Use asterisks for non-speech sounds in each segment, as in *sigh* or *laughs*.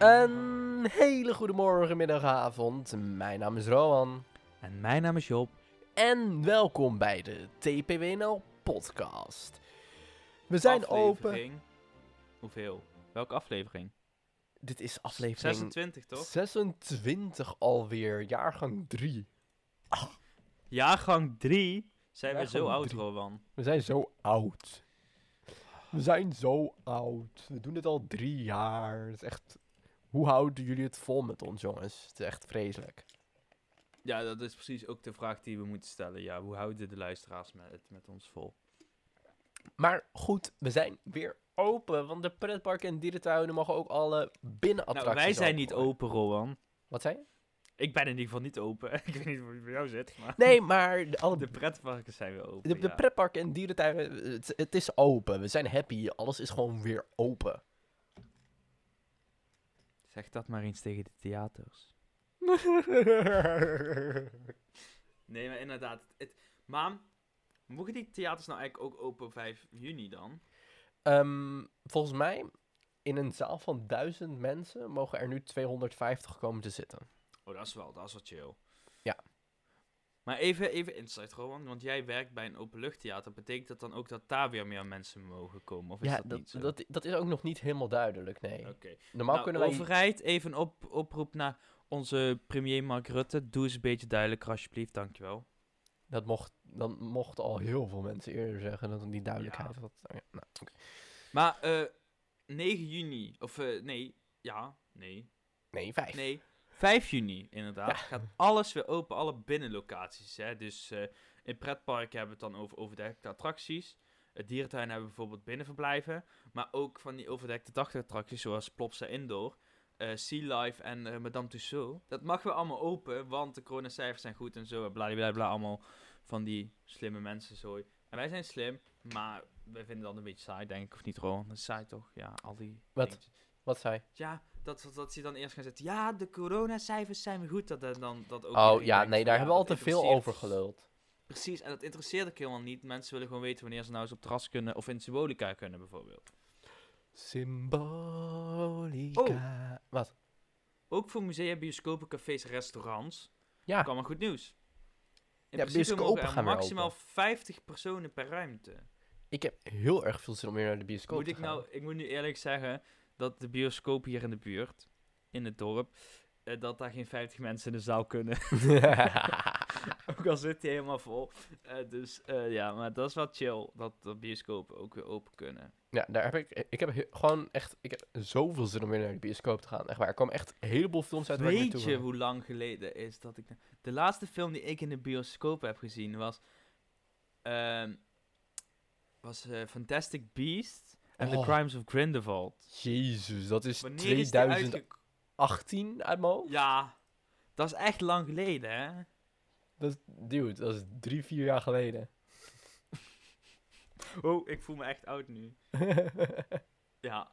Een hele goede morgen, middag, avond. Mijn naam is Rowan. En mijn naam is Job. En welkom bij de TPWNL podcast. We zijn open. Hoeveel? Welke aflevering? Dit is aflevering 26, toch? 26 alweer, jaargang 3. Jaargang 3. Zijn we zo oud, drie. Rowan? We zijn zo oud. We zijn zo oud. We doen dit al drie jaar. Het is echt... Hoe houden jullie het vol met ons, jongens? Het is echt vreselijk. Ja, dat is precies ook de vraag die we moeten stellen. Ja, hoe houden de luisteraars met, het met ons vol? Maar goed, we zijn weer open. Want de pretparken en dierentuinen mogen ook alle binnenattracties Nou, wij zijn niet open, Rowan. Wat zei je? Ik ben in ieder geval niet open. *laughs* ik weet niet hoe het bij jou zit, maar... Nee, maar de, alle, De pretparken zijn weer open, de, ja. pretparken en dierentuinen, het, het is open. We zijn happy. Alles is gewoon weer open. Zeg dat maar eens tegen de theaters. *laughs* Nee, maar inderdaad. Het, maar, mogen die theaters nou eigenlijk ook open 5 juni dan? Ehm, volgens mij, in een zaal van duizend mensen mogen er nu 250 komen te zitten. Oh, dat is wel, dat is wel chill. Maar even, even insight, Rowan, want jij werkt bij een openluchttheater. Betekent dat dan ook dat daar weer meer mensen mogen komen? Of is ja, dat, niet zo? dat, dat is ook nog niet helemaal duidelijk, nee. Oké. Normaal Nou, kunnen wij... overheid, even op, oproep naar onze premier Mark Rutte. Doe eens een beetje duidelijker, alsjeblieft. Dankjewel. Dat mocht, dan mochten al heel veel mensen eerder zeggen dat het niet duidelijkheid Ja. was. Ja, nou. Maar eh 9 juni, of eh, nee, ja, nee, Nee, vijf. Nee, 5 juni inderdaad. Ja. Gaat alles weer open, alle binnenlocaties. Hè? Dus eh, in pretparken hebben we het dan over overdekte attracties. Het dierentuin hebben we bijvoorbeeld binnenverblijven. Maar ook van die overdekte dagattracties zoals Plopsa Indoor, eh Sea Life en eh, Madame Tussauds. Dat mag weer allemaal open, want de coronacijfers zijn goed en zo. Bla allemaal van die slimme mensen zo. En wij zijn slim, maar we vinden dat een beetje saai, denk ik. Of niet, Ron? Dat is saai toch? Ja, al die Wat? dingetjes. Wat zei? Ja, dat, dat, dat ze dan eerst gaan zeggen, ja, de coronacijfers zijn weer goed. Dat, dat, dan, dat ook Oh ja, nee, daar hebben we al te veel over geluld. Precies, en dat interesseert ook helemaal niet. Mensen willen gewoon weten wanneer ze nou eens op terras kunnen of in Symbolica kunnen bijvoorbeeld. Symbolica. Wat? Ook voor musea, bioscopen, cafés, restaurants. Ja, Kan maar goed nieuws. In Ja, principe mogen er gaan maximaal open. 50 personen per ruimte. ik heb heel erg veel zin om weer naar de bioscoop Moet te ik, gaan. nou, ik moet nu eerlijk zeggen dat de bioscoop hier in de buurt, in het dorp, eh, dat daar geen 50 mensen in de zaal kunnen. *laughs* *laughs* Ook al zit hij helemaal vol. Eh, dus eh, ja, maar dat is wel chill dat de bioscopen ook weer open kunnen. ja, daar heb ik... Ik heb he- gewoon echt... Ik heb zoveel zin om weer naar de bioscoop te gaan. Echt waar. Er komen echt een heleboel films uit Weet je hoe lang geleden is dat ik... De laatste film die ik in de bioscoop heb gezien was... ehm, was Fantastic Beasts and Oh. the Crimes of Grindelwald. Jezus, dat is Wanneer is die 2018 uitge... uit mijn hoofd? Ja, dat is echt lang geleden, hè? Dat is, dude, dat is drie, vier jaar geleden. *laughs* Oh, ik voel me echt oud nu. *laughs* Ja,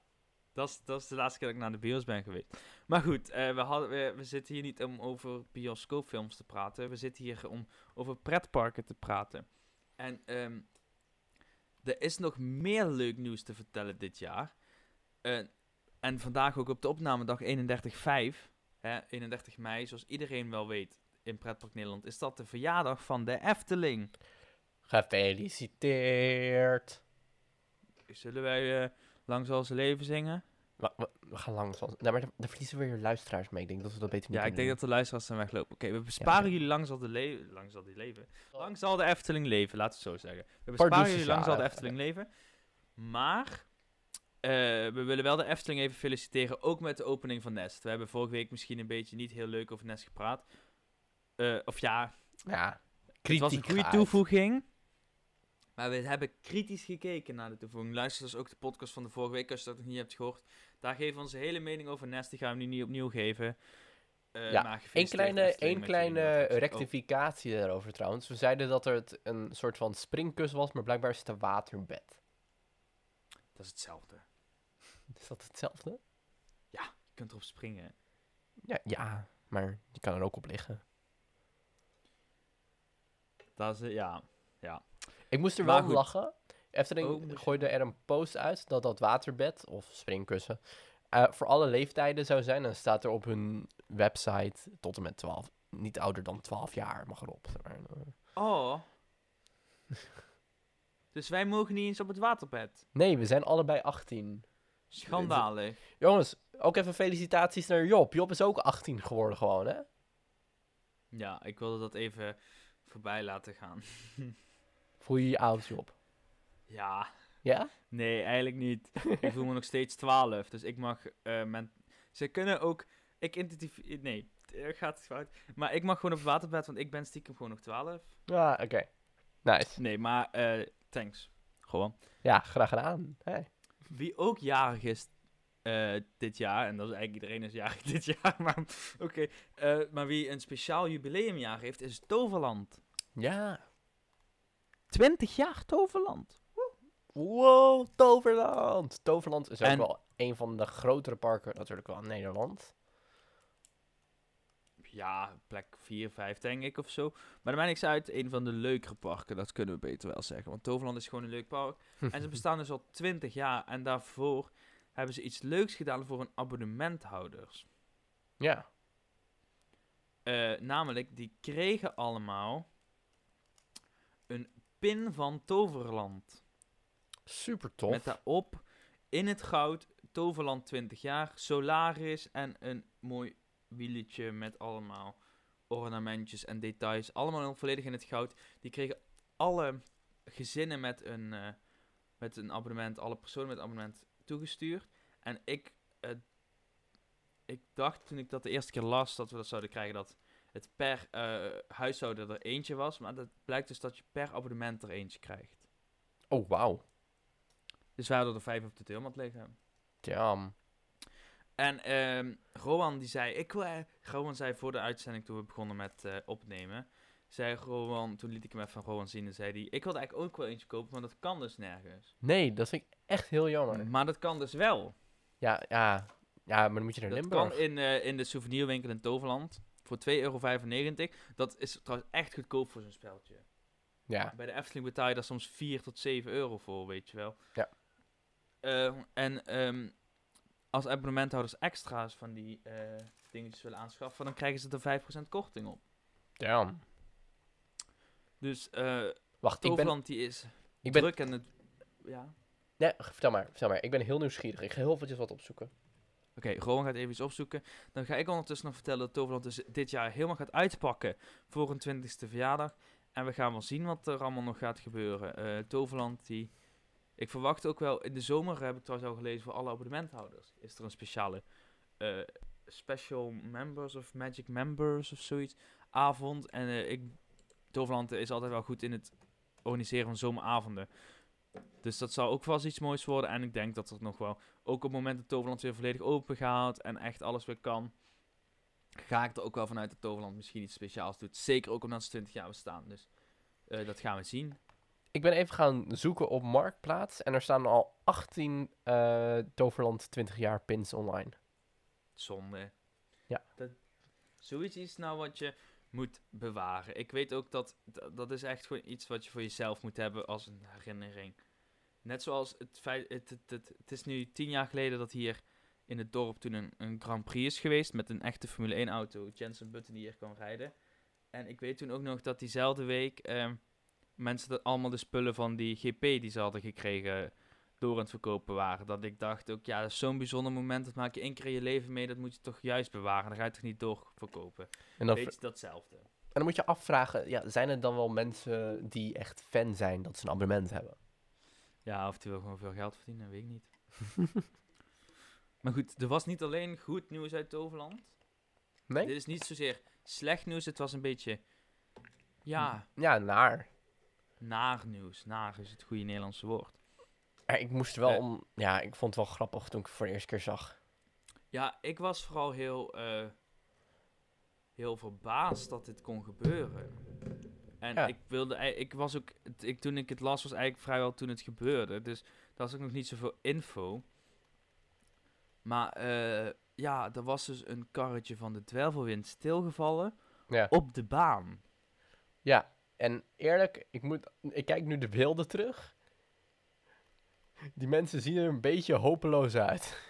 dat is, dat is de laatste keer dat ik naar de bios ben geweest. Maar goed, eh, we, hadden, we, we zitten hier niet om over bioscoopfilms te praten. We zitten hier om over pretparken te praten. En ehm, er is nog meer leuk nieuws te vertellen dit jaar. Eh, en vandaag ook op de opnamedag 31-5, hè, 31 mei, zoals iedereen wel weet in Pretpark Nederland, is dat de verjaardag van de Efteling. Gefeliciteerd. Zullen wij eh, Lang zal ze leven zingen? We, we, we gaan lang. Nee, maar dan, dan verliezen we weer luisteraars mee. Ik denk dat we dat beter niet Ja, ik denk dat de luisteraars zijn weglopen. Oké, we besparen jullie lang zal, de le lang zal die leven. Lang zal de Efteling leven, laten we het zo zeggen. We besparen Pardoes, jullie lang ja, zal de Efteling leven. Maar eh, we willen wel de Efteling even feliciteren, ook met de opening van Nest. We hebben vorige week misschien een beetje niet heel leuk over Nest gepraat. Eh, of ja. Ja, het was een goede toevoeging. Maar we hebben kritisch gekeken naar de toevoeging. Luister dus ook de podcast van de vorige week als je dat nog niet hebt gehoord. Daar geven we onze hele mening over Nest. Die gaan we nu niet opnieuw geven. Eh, Ja, gefeliciteerd kleine, jullie kleine attractie. rectificatie daarover trouwens. We zeiden dat er het een soort van springkus was, maar blijkbaar is het een waterbed. Oh, dat is hetzelfde. *laughs* Is dat hetzelfde? Je kunt erop springen. Ja, ja maar je kan er ook op liggen. Dat is, eh, ja. Ik moest er Maar wel om goed. lachen. Efteling Oh, gooide er een post uit dat dat waterbed, of springkussen, eh, voor alle leeftijden zou zijn, dan staat er op hun website tot en met 12. Niet ouder dan 12 jaar mag erop. Oh. *laughs* dus wij mogen niet eens op het waterbed. Nee, we zijn allebei 18. Schandalig. Jongens, ook even felicitaties naar Job. Job is ook 18 geworden gewoon, hè? Ja, ik wilde dat even voorbij laten gaan. *laughs* Voel je je oud, Job? Ja, Ja? nee, eigenlijk niet. *laughs* ik voel me nog steeds 12, dus ik mag... eh men... Ze kunnen ook... Ik identificeer... Nee, het gaat fout. Maar ik mag gewoon op het waterbed, want ik ben stiekem gewoon nog 12. Ja, oké. Nice. Nee, maar eh, thanks. Gewoon. Ja, graag gedaan. Hey. Wie ook jarig is eh, dit jaar, en dat is eigenlijk iedereen is jarig *laughs* dit jaar, maar oké. maar wie een speciaal jubileumjaar heeft, is Toverland. Ja. 20 jaar Toverland. Wow, Toverland. Toverland is ook En- wel een van de grotere parken natuurlijk wel in Nederland. Ja, plek 4, 5 denk ik of zo. Maar dat maakt niks uit. Een van de leukere parken, dat kunnen we beter wel zeggen. Want Toverland is gewoon een leuk park. *laughs* En ze bestaan dus al 20 jaar. En daarvoor hebben ze iets leuks gedaan voor hun abonnementhouders. Ja. Eh, namelijk, die kregen allemaal een pin van Toverland. Super tof. Met daarop in het goud Toverland 20 jaar, Solaris en een mooi wieletje met allemaal ornamentjes en details. Allemaal volledig in het goud. Die kregen alle gezinnen met een, eh, met een abonnement, alle personen met een abonnement toegestuurd. En ik, ik dacht toen ik dat de eerste keer las dat we dat zouden krijgen, dat het per eh, huishouden er eentje was. Maar dat blijkt dus dat je per abonnement er eentje krijgt. Oh, wauw. Dus wij hadden er vijf op de deelmat liggen. Damn. En ehm Rowan die zei, ik wil, eh, Rowan zei voor de uitzending toen we begonnen met eh, opnemen, zei Rowan, toen liet ik hem even van Rowan zien en zei hij, ik wilde eigenlijk ook wel eentje kopen, maar dat kan dus nergens. Nee, dat vind ik echt heel jammer. Maar dat kan dus wel. Ja, ja. Ja, maar dan moet je naar Dat Limburg. kan in, eh, in de souvenirwinkel in Toverland voor 2,95 euro. Dat is trouwens echt goedkoop voor zo'n speltje. Ja. Bij de Efteling betaal je daar soms 4 tot 7 euro voor, weet je wel. Ja. Eh, en ehm, als abonnementhouders extra's van die eh, dingetjes willen aanschaffen, dan krijgen ze er 5% korting op. Damn. Dus eh Wacht, ik ben... Toverland die is Ik ben druk en het... Ja. nee, vertel maar, vertel maar. Ik ben heel nieuwsgierig. Ik ga heel eventjes wat opzoeken. Oké, Rowan gaat even iets opzoeken. Dan ga ik ondertussen nog vertellen dat Toverland dus dit jaar helemaal gaat uitpakken voor een 20ste verjaardag. En we gaan wel zien wat er allemaal nog gaat gebeuren. Eh, Toverland die... Ik verwacht ook wel, in de zomer heb ik trouwens al gelezen voor alle abonnementhouders. Is er een speciale eh, special members of magic members of zoiets avond. En eh, ik, Toverland is altijd wel goed in het organiseren van zomeravonden. Dus dat zal ook vast iets moois worden. En ik denk dat er nog wel ook op het moment dat Toverland weer volledig open gaat en echt alles weer kan, ga ik er ook wel vanuit dat Toverland misschien iets speciaals doet. Zeker ook omdat ze 20 jaar bestaan. Dus eh, dat gaan we zien. Ik ben even gaan zoeken op Marktplaats. En er staan al 18 eh, Toverland 20 jaar pins online. Zonde. Ja. Dat, zoiets is nou wat je moet bewaren. Ik weet ook dat dat is echt gewoon iets wat je voor jezelf moet hebben als een herinnering. Net zoals het feit, het, het, het, het is nu tien jaar geleden dat hier in het dorp toen een, een Grand Prix is geweest met een echte Formule 1 auto, Jensen Button die hier kwam rijden. En ik weet toen ook nog dat diezelfde week ehm, mensen dat allemaal de spullen van die GP die ze hadden gekregen door aan het verkopen waren. Dat ik dacht ook, ja, dat is zo'n bijzonder moment. Dat maak je één keer in je leven mee. Dat moet je toch juist bewaren. Dan ga je toch niet doorverkopen. En dan, Weet je datzelfde. en dan moet je afvragen, ja, zijn er dan wel mensen die echt fan zijn dat ze een abonnement hebben? Ja, of die wil gewoon veel geld verdienen, weet ik niet. *laughs* maar goed, er was niet alleen goed nieuws uit Toverland. Nee? Dit is niet zozeer slecht nieuws. Het was een beetje, ja, Ja, naar. Naar nieuws. Naar is het goede Nederlandse woord. Ik moest wel Eh. om... Ja, ik vond het wel grappig toen ik het voor de eerste keer zag. Ja, ik was vooral heel, eh, heel verbaasd dat dit kon gebeuren. En Ja. ik wilde, ik was ook, ik, toen ik het las was eigenlijk vrijwel toen het gebeurde. Dus daar was ook nog niet zoveel info. Maar eh, ja, er was dus een karretje van de Dwervelwind stilgevallen Ja. op de baan. Ja, en eerlijk, ik, moet, ik kijk nu de beelden terug. Die mensen zien er een beetje hopeloos uit.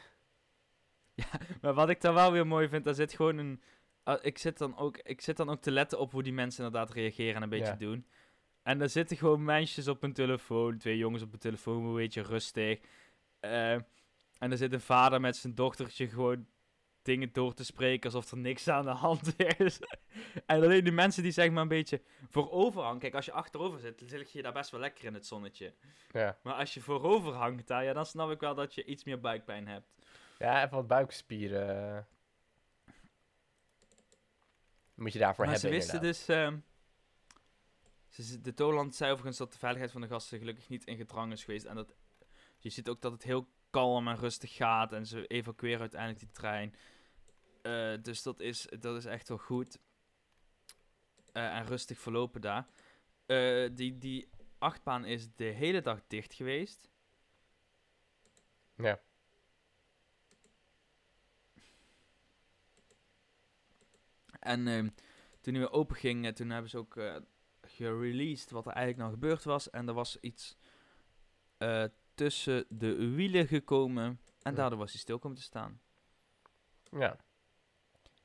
*laughs* Maar wat ik dan wel weer mooi vind, daar zit gewoon een... ah, ik, zit dan ook, ik zit dan ook te letten op hoe die mensen inderdaad reageren en een beetje Ja. doen. En er zitten gewoon meisjes op hun telefoon, twee jongens op hun telefoon, een beetje rustig. Eh, en er zit een vader met zijn dochtertje gewoon dingen door te spreken alsof er niks aan de hand is. *laughs* en alleen die mensen die zeg maar een beetje voorover hangen. Kijk, als je achterover zit, dan zit je daar best wel lekker in het zonnetje. Ja. Maar als je voorover hangt daar, ja, dan snap ik wel dat je iets meer buikpijn hebt. Ja, even wat buikspieren. Moet je daarvoor maar ze hebben, wisten inderdaad. dus... ehm, ze, z- de Toland zei overigens dat de veiligheid van de gasten gelukkig niet in gedrang is geweest. En dat, je ziet ook dat het heel kalm en rustig gaat. En ze evacueren uiteindelijk die trein. Eh, dus dat is, dat is echt wel goed. Eh, en rustig verlopen daar. Eh, die, die achtbaan is de hele dag dicht geweest. Ja. En ehm, toen hij weer open ging, toen hebben ze ook gereleased wat er eigenlijk nou gebeurd was. En er was iets tussen de wielen gekomen. En daardoor was hij stil komen te staan. Ja.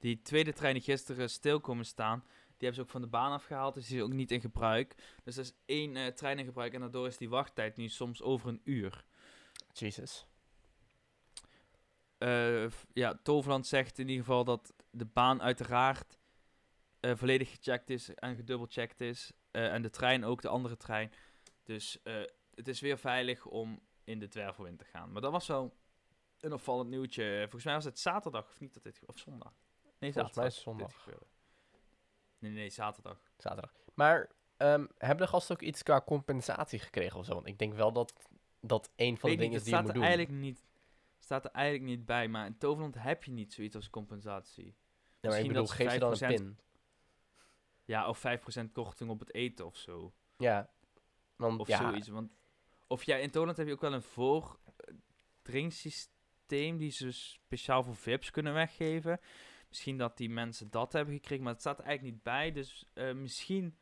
Die tweede trein die gisteren stil komen staan, die hebben ze ook van de baan afgehaald. Dus die is ook niet in gebruik. Dus er is één eh, trein in gebruik en daardoor is die wachttijd nu soms over een uur. Jesus. Eh, f- ja, Toverland zegt in ieder geval dat de baan uiteraard eh, volledig gecheckt is en gedubbelcheckt is. Eh, en de trein ook, de andere trein. Dus eh, het is weer veilig om in de Dwervelwind te gaan. Maar dat was wel een opvallend nieuwtje. Volgens mij was het zaterdag, of niet dat dit... Of zondag? Nee, Volgens zaterdag. is zondag. Nee, nee, zaterdag. Zaterdag. Maar ehm, hebben de gasten ook iets qua compensatie gekregen of zo? Want ik denk wel dat dat een van de dingen is die je staat moet er doen. eigenlijk niet... Staat er eigenlijk niet bij, maar in Toverland heb je niet zoiets als compensatie. Ja, maar ik misschien bedoel, dat ze geef je dan een 5% pin. Ja, of 5% korting op het eten of zo. Ja. Want Of ja, zoiets. Want, of ja, in Toland heb je ook wel een voordrinksysteem die ze speciaal voor VIP's kunnen weggeven. Misschien dat die mensen dat hebben gekregen, maar het staat er eigenlijk niet bij. Dus eh, misschien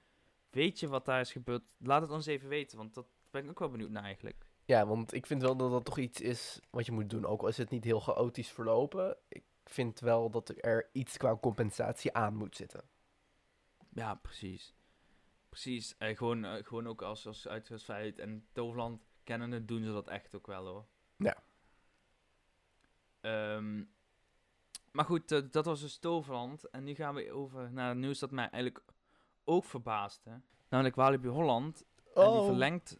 weet je wat daar is gebeurd. Laat het ons even weten, want dat ben ik ook wel benieuwd naar eigenlijk. ja, want ik vind wel dat dat toch iets is wat je moet doen. Ook al is het niet heel chaotisch verlopen. Ik vind wel dat er iets qua compensatie aan moet zitten. Ja, precies. Precies. Eh, gewoon, eh, gewoon ook als, als uitgaansveiligheid en Toverland kennende doen ze dat echt ook wel hoor. Ja. Ehm, maar goed, eh, dat was dus Toverland. En nu gaan we over naar het nieuws dat mij eigenlijk ook verbaasde. Namelijk Walibi Holland. En die verlengt...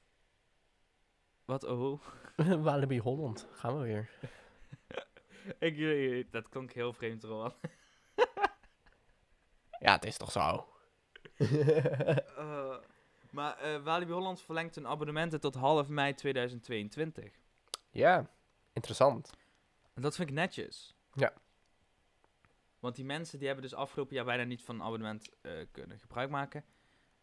Wat, oh? *laughs* Walibi Holland. Gaan we weer. *laughs* Ik, eh, dat klonk heel vreemd, Rowan. *laughs* Ja, het is toch zo. Eh, maar eh, Walibi Holland verlengt hun abonnementen tot half mei 2022. ja, interessant. En dat vind ik netjes. Ja. Want die mensen die hebben dus afgelopen jaar bijna niet van een abonnement eh, kunnen gebruik maken.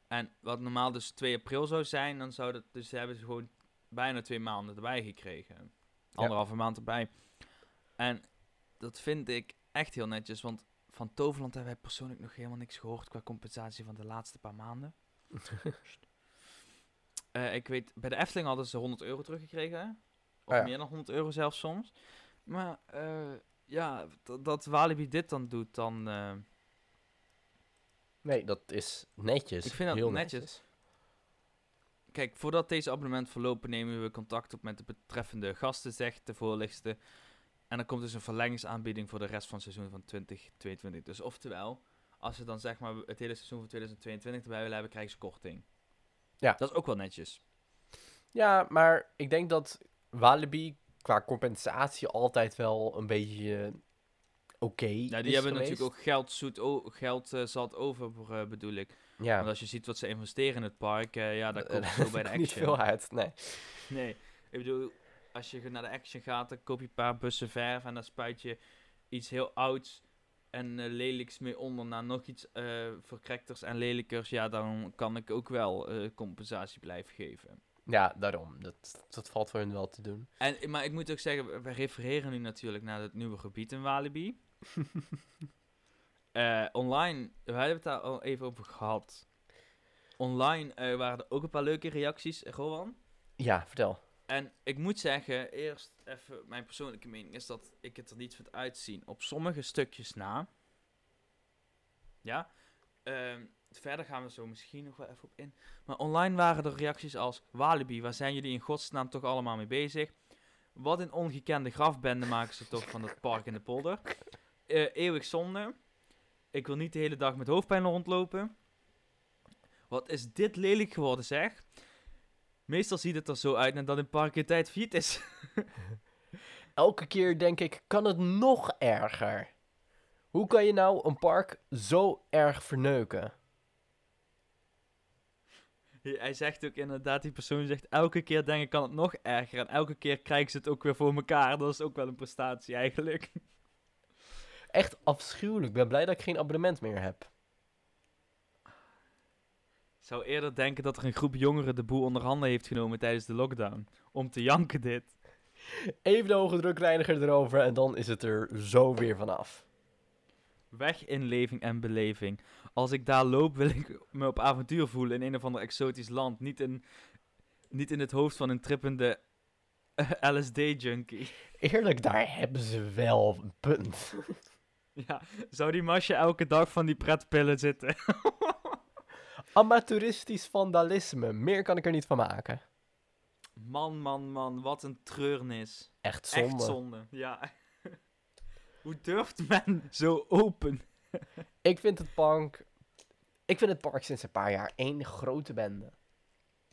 En wat normaal dus 2 april zou zijn, dan zou dat dus hebben ze gewoon bijna twee maanden erbij gekregen. Anderhalve maand erbij. En dat vind ik echt heel netjes, want van Toverland hebben wij persoonlijk nog helemaal niks gehoord qua compensatie van de laatste paar maanden. *laughs* Eh, ik weet, bij de Efteling hadden ze 100 euro teruggekregen. Of Ah, ja. meer dan 100 euro zelfs soms. Maar eh, ja, dat, dat Walibi dit dan doet, dan... eh, Nee, dat is netjes. Ik vind dat heel netjes. Kijk, voordat deze abonnement verlopen nemen we contact op met de betreffende gasten, zegt de voorlichtste. En dan komt dus een verlengingsaanbieding voor de rest van het seizoen van 2022. Dus oftewel, als ze dan zeg maar het hele seizoen van 2022 erbij willen hebben, krijgen ze korting. Ja. Dat is ook wel netjes. Ja, maar ik denk dat Walibi qua compensatie altijd wel een beetje eh, oké die hebben geweest. natuurlijk ook geld, zoet geld eh, zat over, eh, bedoel ik. Ja, Want als je ziet wat ze investeren in het park, ja, daar komt zo *laughs* bij de niet action. veel uit, nee. Nee, ik bedoel, als je naar de action gaat, dan koop je een paar bussen verf en dan spuit je iets heel ouds en lelijks mee onder naar nog iets verkrekters en lelijkers. Ja, dan kan ik ook wel compensatie blijven geven. Ja, daarom. Dat, dat valt voor hun wel te doen. En, maar ik moet ook zeggen, we- refereren nu natuurlijk naar het nieuwe gebied in Walibi. *laughs* Eh, online, we hebben het daar al even over gehad. Online eh, waren er ook een paar leuke reacties. Eh, Rowan? Ja, vertel. En ik moet zeggen, eerst even mijn persoonlijke mening is dat ik het er niet vind uitzien. Op sommige stukjes na. Ja. Ehm, verder gaan we zo misschien nog wel even op in. Maar online waren er reacties als: Walibi, waar zijn jullie in godsnaam toch allemaal mee bezig? Wat een ongekende grafbende maken ze toch van het park in de polder. *laughs* Eh, eeuwig zonde. Ik wil niet de hele dag met hoofdpijn rondlopen. Wat is dit lelijk geworden, zeg? Meestal ziet het er zo uit nadat een park in tijd failliet is. *laughs* Elke keer denk ik, kan het nog erger? Hoe kan je nou een park zo erg verneuken? Hij zegt ook inderdaad, die persoon zegt elke keer denk ik kan het nog erger. En elke keer krijgen ze het ook weer voor elkaar. Dat is ook wel een prestatie eigenlijk. Echt afschuwelijk. Ik ben blij dat ik geen abonnement meer heb. Ik zou eerder denken dat er een groep jongeren de boel onder handen heeft genomen tijdens de lockdown. Om te janken dit. Even de hoge drukreiniger erover en dan is het er zo weer vanaf. Weg inleving en beleving. Als ik daar loop, wil ik me op avontuur voelen in een of ander exotisch land. Niet in, niet in het hoofd van een trippende *laughs* LSD-junkie. Eerlijk, daar hebben ze wel een punt. *laughs* Ja, zou die masje elke dag van die pretpillen zitten? *laughs* Amateuristisch vandalisme. Meer kan ik er niet van maken. Man, man, man, wat een treurnis. Echt zonde. Echt zonde, ja. Hoe durft men zo open? *laughs* Ik vind het park... Ik vind het park sinds een paar jaar één grote bende.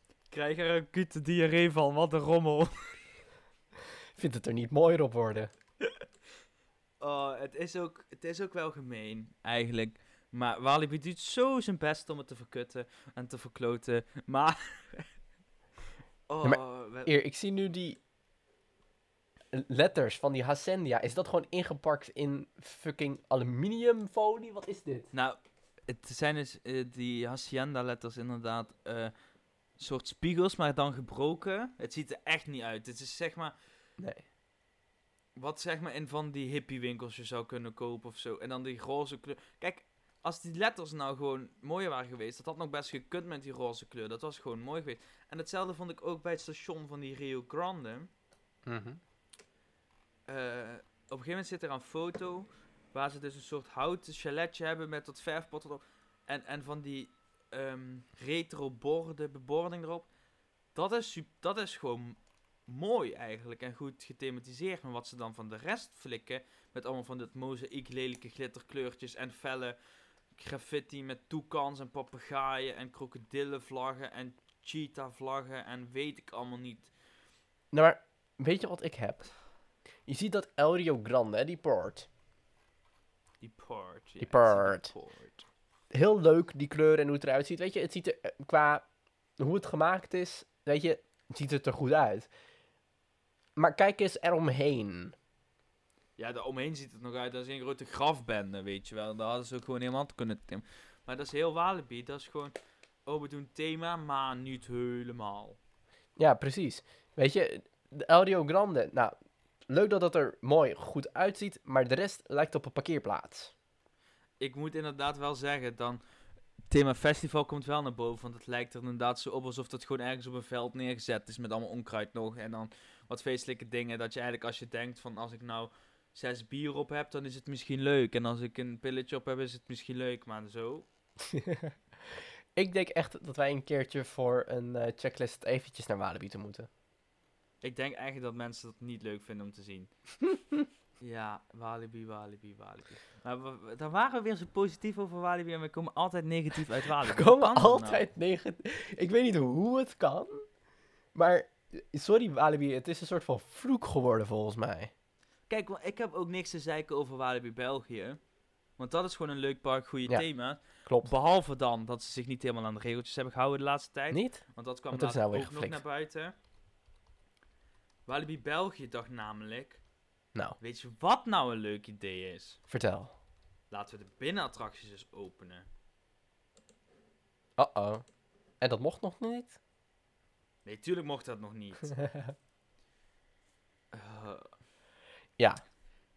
Ik krijg er een acute diarree van, wat een rommel. *laughs* Ik vind het er niet mooier op worden. *laughs* Oh, het is ook, het is ook wel gemeen, eigenlijk. Maar Walibi doet zo zijn best om het te verkutten en te verkloten. Maar... oh, Ja, Eer, ik zie nu die letters van die Hacendia. Is dat gewoon ingepakt in fucking aluminiumfolie? Wat is dit? Nou, het zijn dus eh, die Hacienda-letters inderdaad eh soort spiegels, maar dan gebroken. Het ziet er echt niet uit. Het is zeg maar... Nee. wat zeg maar in van die hippiewinkels je zou kunnen kopen of zo. En dan die roze kleur. Kijk, als die letters nou gewoon mooier waren geweest, dat had nog best gekund met die roze kleur. Dat was gewoon mooi geweest. En hetzelfde vond ik ook bij het station van die Rio Grande. Eh, op een gegeven moment zit er een foto waar ze dus een soort houten chaletje hebben met dat verfpot erop. En, en van die ehm, retro borden, bebording erop. Dat is, dat is gewoon mooi eigenlijk en goed gethematiseerd. Maar wat ze dan van de rest flikken, met allemaal van dit mozaïek lelijke glitterkleurtjes en felle graffiti met toekans en papegaaien en krokodillenvlaggen en cheetah vlaggen en weet ik allemaal niet. Nou, maar weet je wat ik heb? Je ziet dat El Rio Grande, hè, die port. Die port. ja, Die port. Heel leuk, die kleur en hoe het eruit ziet. Weet je, het ziet er eh, qua hoe het gemaakt is, weet je, het ziet het er goed uit. Maar kijk eens eromheen. Ja, daar omheen ziet het nog uit als een grote grafbende, weet je wel. Daar hadden ze ook gewoon helemaal te kunnen timmen. Maar dat is heel Walibi. Dat is gewoon, oh, we doen thema, maar niet helemaal. Ja, precies. Weet je, de El Rio Grande, nou, leuk dat het er mooi goed uitziet, maar de rest lijkt op een parkeerplaats. Ik moet inderdaad wel zeggen, dan... Thema festival komt wel naar boven, want het lijkt er inderdaad zo op alsof dat gewoon ergens op een veld neergezet is met allemaal onkruid nog. En dan wat feestelijke dingen, dat je eigenlijk als je denkt van als ik nou zes bier op heb, dan is het misschien leuk. En als ik een pilletje op heb, is het misschien leuk, maar zo... *laughs* ik denk echt dat wij een keertje voor een eh, checklist eventjes naar Walibi te moeten. Ik denk eigenlijk dat mensen dat niet leuk vinden om te zien. *laughs* ja, Walibi, Walibi, Walibi. Maar we, dan waren we weer zo positief over Walibi en we komen altijd negatief uit Walibi. We komen nou? altijd negatief. Ik weet niet hoe het kan, maar sorry Walibi, het is een soort van vloek geworden volgens mij. Kijk, ik heb ook niks te zeiken over Walibi België. Want dat is gewoon een leuk park, goede Ja. thema. Klopt. Behalve dan dat ze zich niet helemaal aan de regeltjes hebben gehouden de laatste tijd. Niet? Want dat kwam later nou ook nog naar buiten. Walibi België dacht namelijk... Nou, Weet je wat nou een leuk idee is? vertel. Laten we de binnenattracties eens openen. Uh-oh. En dat mocht nog niet? Nee, tuurlijk mocht dat nog niet. *laughs* Eh, ja.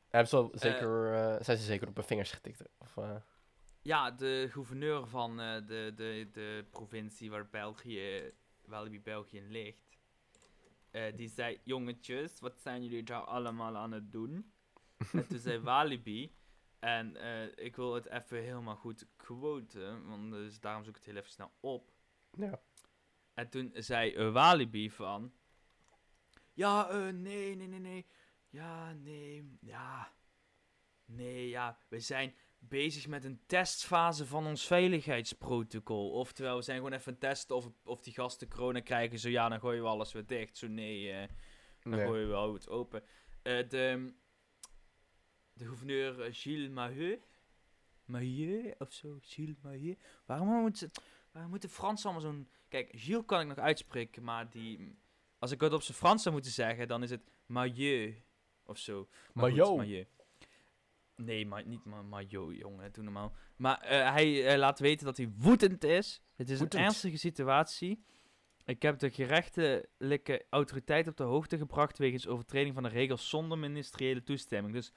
Hebben ze wel zeker, eh, zijn ze zeker op hun vingers getikt? Of, eh, ja, de gouverneur van eh, de, de, de provincie waar België, Walibi België in ligt, eh, die zei, jongetjes, wat zijn jullie daar allemaal aan het doen? en toen zei Walibi, en eh, ik wil het even helemaal goed quoten, want dus daarom zoek ik het heel even snel op. Ja. En toen zei eh, Walibi van, ja, nee, nee, nee, nee, ja, nee, ja, nee, ja, we zijn bezig met een testfase van ons veiligheidsprotocol. Oftewel, we zijn gewoon even testen of, of die gasten corona krijgen. Zo ja, dan gooien we alles weer dicht. Zo nee, eh, dan Nee. gooien we het open. Eh, de, de gouverneur eh, Gilles Maheu. Maheu of zo, Gilles Maheu. Waarom moet ze, waarom moet de Frans allemaal zo'n... Kijk, Gilles kan ik nog uitspreken, maar die... Als ik het op zijn Frans zou moeten zeggen, dan is het Maheu of zo. Maar goed, Mayo. Nee, maar niet ma Mayo, jongen, doe normaal. Maar eh, hij eh, laat weten dat hij woedend is. Het is Woedend. een ernstige situatie. Ik heb de gerechtelijke autoriteit op de hoogte gebracht wegens overtreding van de regels zonder ministeriële toestemming. Dus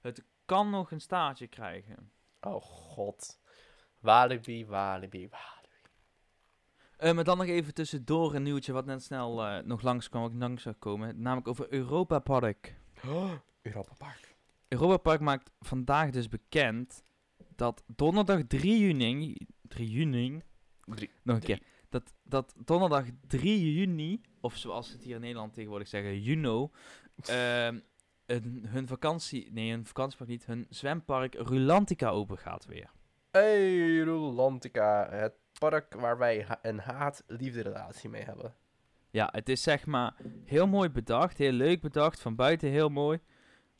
het kan nog een staartje krijgen. Oh god. Walibi, Walibi, Walibi. Eh, maar dan nog even tussendoor een nieuwtje wat net snel nog langs kwam, wat ik langs zou komen. Namelijk over Europa Park. Oh, Europa Park. Europa Park maakt vandaag dus bekend dat donderdag 3 juni... 3 juni? Drie. Nog een keer. Dat, dat donderdag 3 juni, of zoals ze het hier in Nederland tegenwoordig zeggen, Juno, ehm, een- hun vakantie, nee, hun vakantiepark niet, hun zwempark Rulantica open gaat weer. Hey, Rolantica. Het park waar wij een haat-liefde relatie mee hebben. Ja, het is zeg maar heel mooi bedacht, heel leuk bedacht, van buiten heel mooi,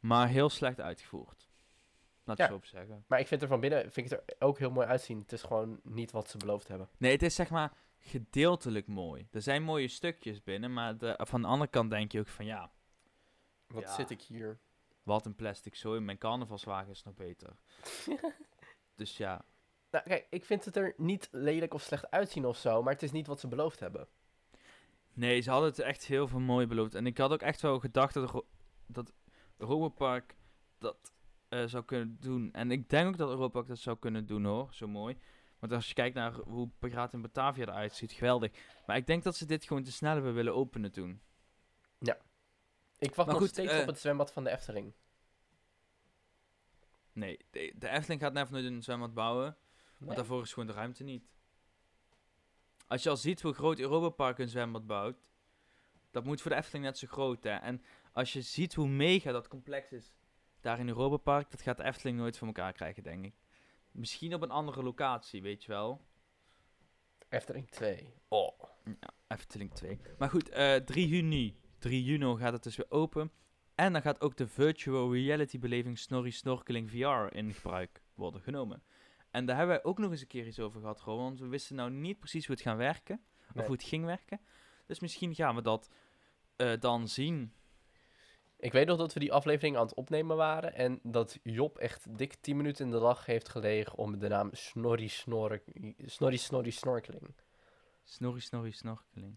maar heel slecht uitgevoerd. Laat ik Ja. zo op zeggen. Maar ik vind er van binnen vind ik het er ook heel mooi uitzien. Het is gewoon niet wat ze beloofd hebben. Nee, het is zeg maar gedeeltelijk mooi. Er zijn mooie stukjes binnen, maar de, van de andere kant denk je ook van ja, Wat Ja. zit ik hier? wat een plastic zooi, mijn carnavalswagen is nog beter. *laughs* Dus ja, Nou, kijk, ik vind het er niet lelijk of slecht uitzien of zo, maar het is niet wat ze beloofd hebben. nee, ze hadden het echt heel veel mooi beloofd. En ik had ook echt wel gedacht dat, dat Europa Park dat eh, zou kunnen doen. En ik denk ook dat Europa Park dat zou kunnen doen hoor, zo mooi. Want als je kijkt naar hoe Piraten in Batavia eruit ziet, geweldig. Maar ik denk dat ze dit gewoon te snel hebben willen openen toen. Ik wacht Maar nog goed, steeds eh, op het zwembad van de Efteling. Nee, de, de Efteling gaat net nooit een zwembad bouwen. Nee. Want daarvoor is gewoon de ruimte niet. Als je al ziet hoe groot Europa Park een zwembad bouwt, dat moet voor de Efteling net zo groot, hè. En als je ziet hoe mega dat complex is daar in Europa Park, dat gaat de Efteling nooit voor elkaar krijgen, denk ik. Misschien op een andere locatie, weet je wel. Efteling 2. Oh. Ja, Efteling 2. Maar goed, eh 3 juni, 3 juni gaat het dus weer open. En dan gaat ook de virtual reality beleving Snorri Snorkeling VR in gebruik worden genomen. En daar hebben wij ook nog eens een keer iets over gehad, gewoon. Want we wisten nou niet precies hoe het gaan werken. Of Nee. hoe het ging werken. Dus misschien gaan we dat eh, dan zien. Ik weet nog dat we die aflevering aan het opnemen waren en dat Job echt dik 10 minuten in de lach heeft gelegen om de naam Snorri Snork, Snorri Snorri Snorkeling. Snorri Snorri Snorkeling.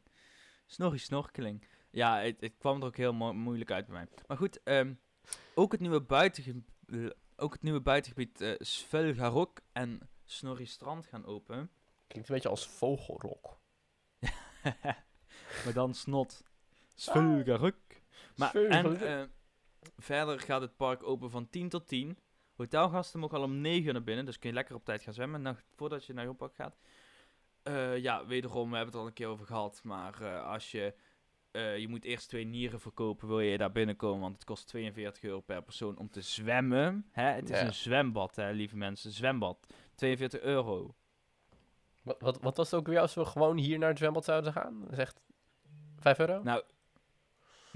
Snorri Snorkeling. Ja, het, het kwam er ook heel mo- moeilijk uit bij mij. Maar goed, ehm, ook, het nieuwe buitengebied, ook het nieuwe buitengebied Svelgarok en Snorri Strand gaan open. Klinkt een beetje als vogelrok. *laughs* maar dan snot. Svelgarok. Maar, en eh, verder gaat het park open van 10 tot 10. Hotelgasten mogen al om 9 uur naar binnen, dus kun je lekker op tijd gaan zwemmen nog voordat je naar je park gaat. Eh, ja, wederom, we hebben het al een keer over gehad, maar eh, als je, eh, je moet eerst twee nieren verkopen, wil je daar binnenkomen, want het kost 42 euro per persoon om te zwemmen. Hè? Het is Ja. een zwembad, hè, lieve mensen, zwembad. 42 euro. Wat, wat, wat was het ook weer als we gewoon hier naar het zwembad zouden gaan? Dat is echt 5 euro? Nou,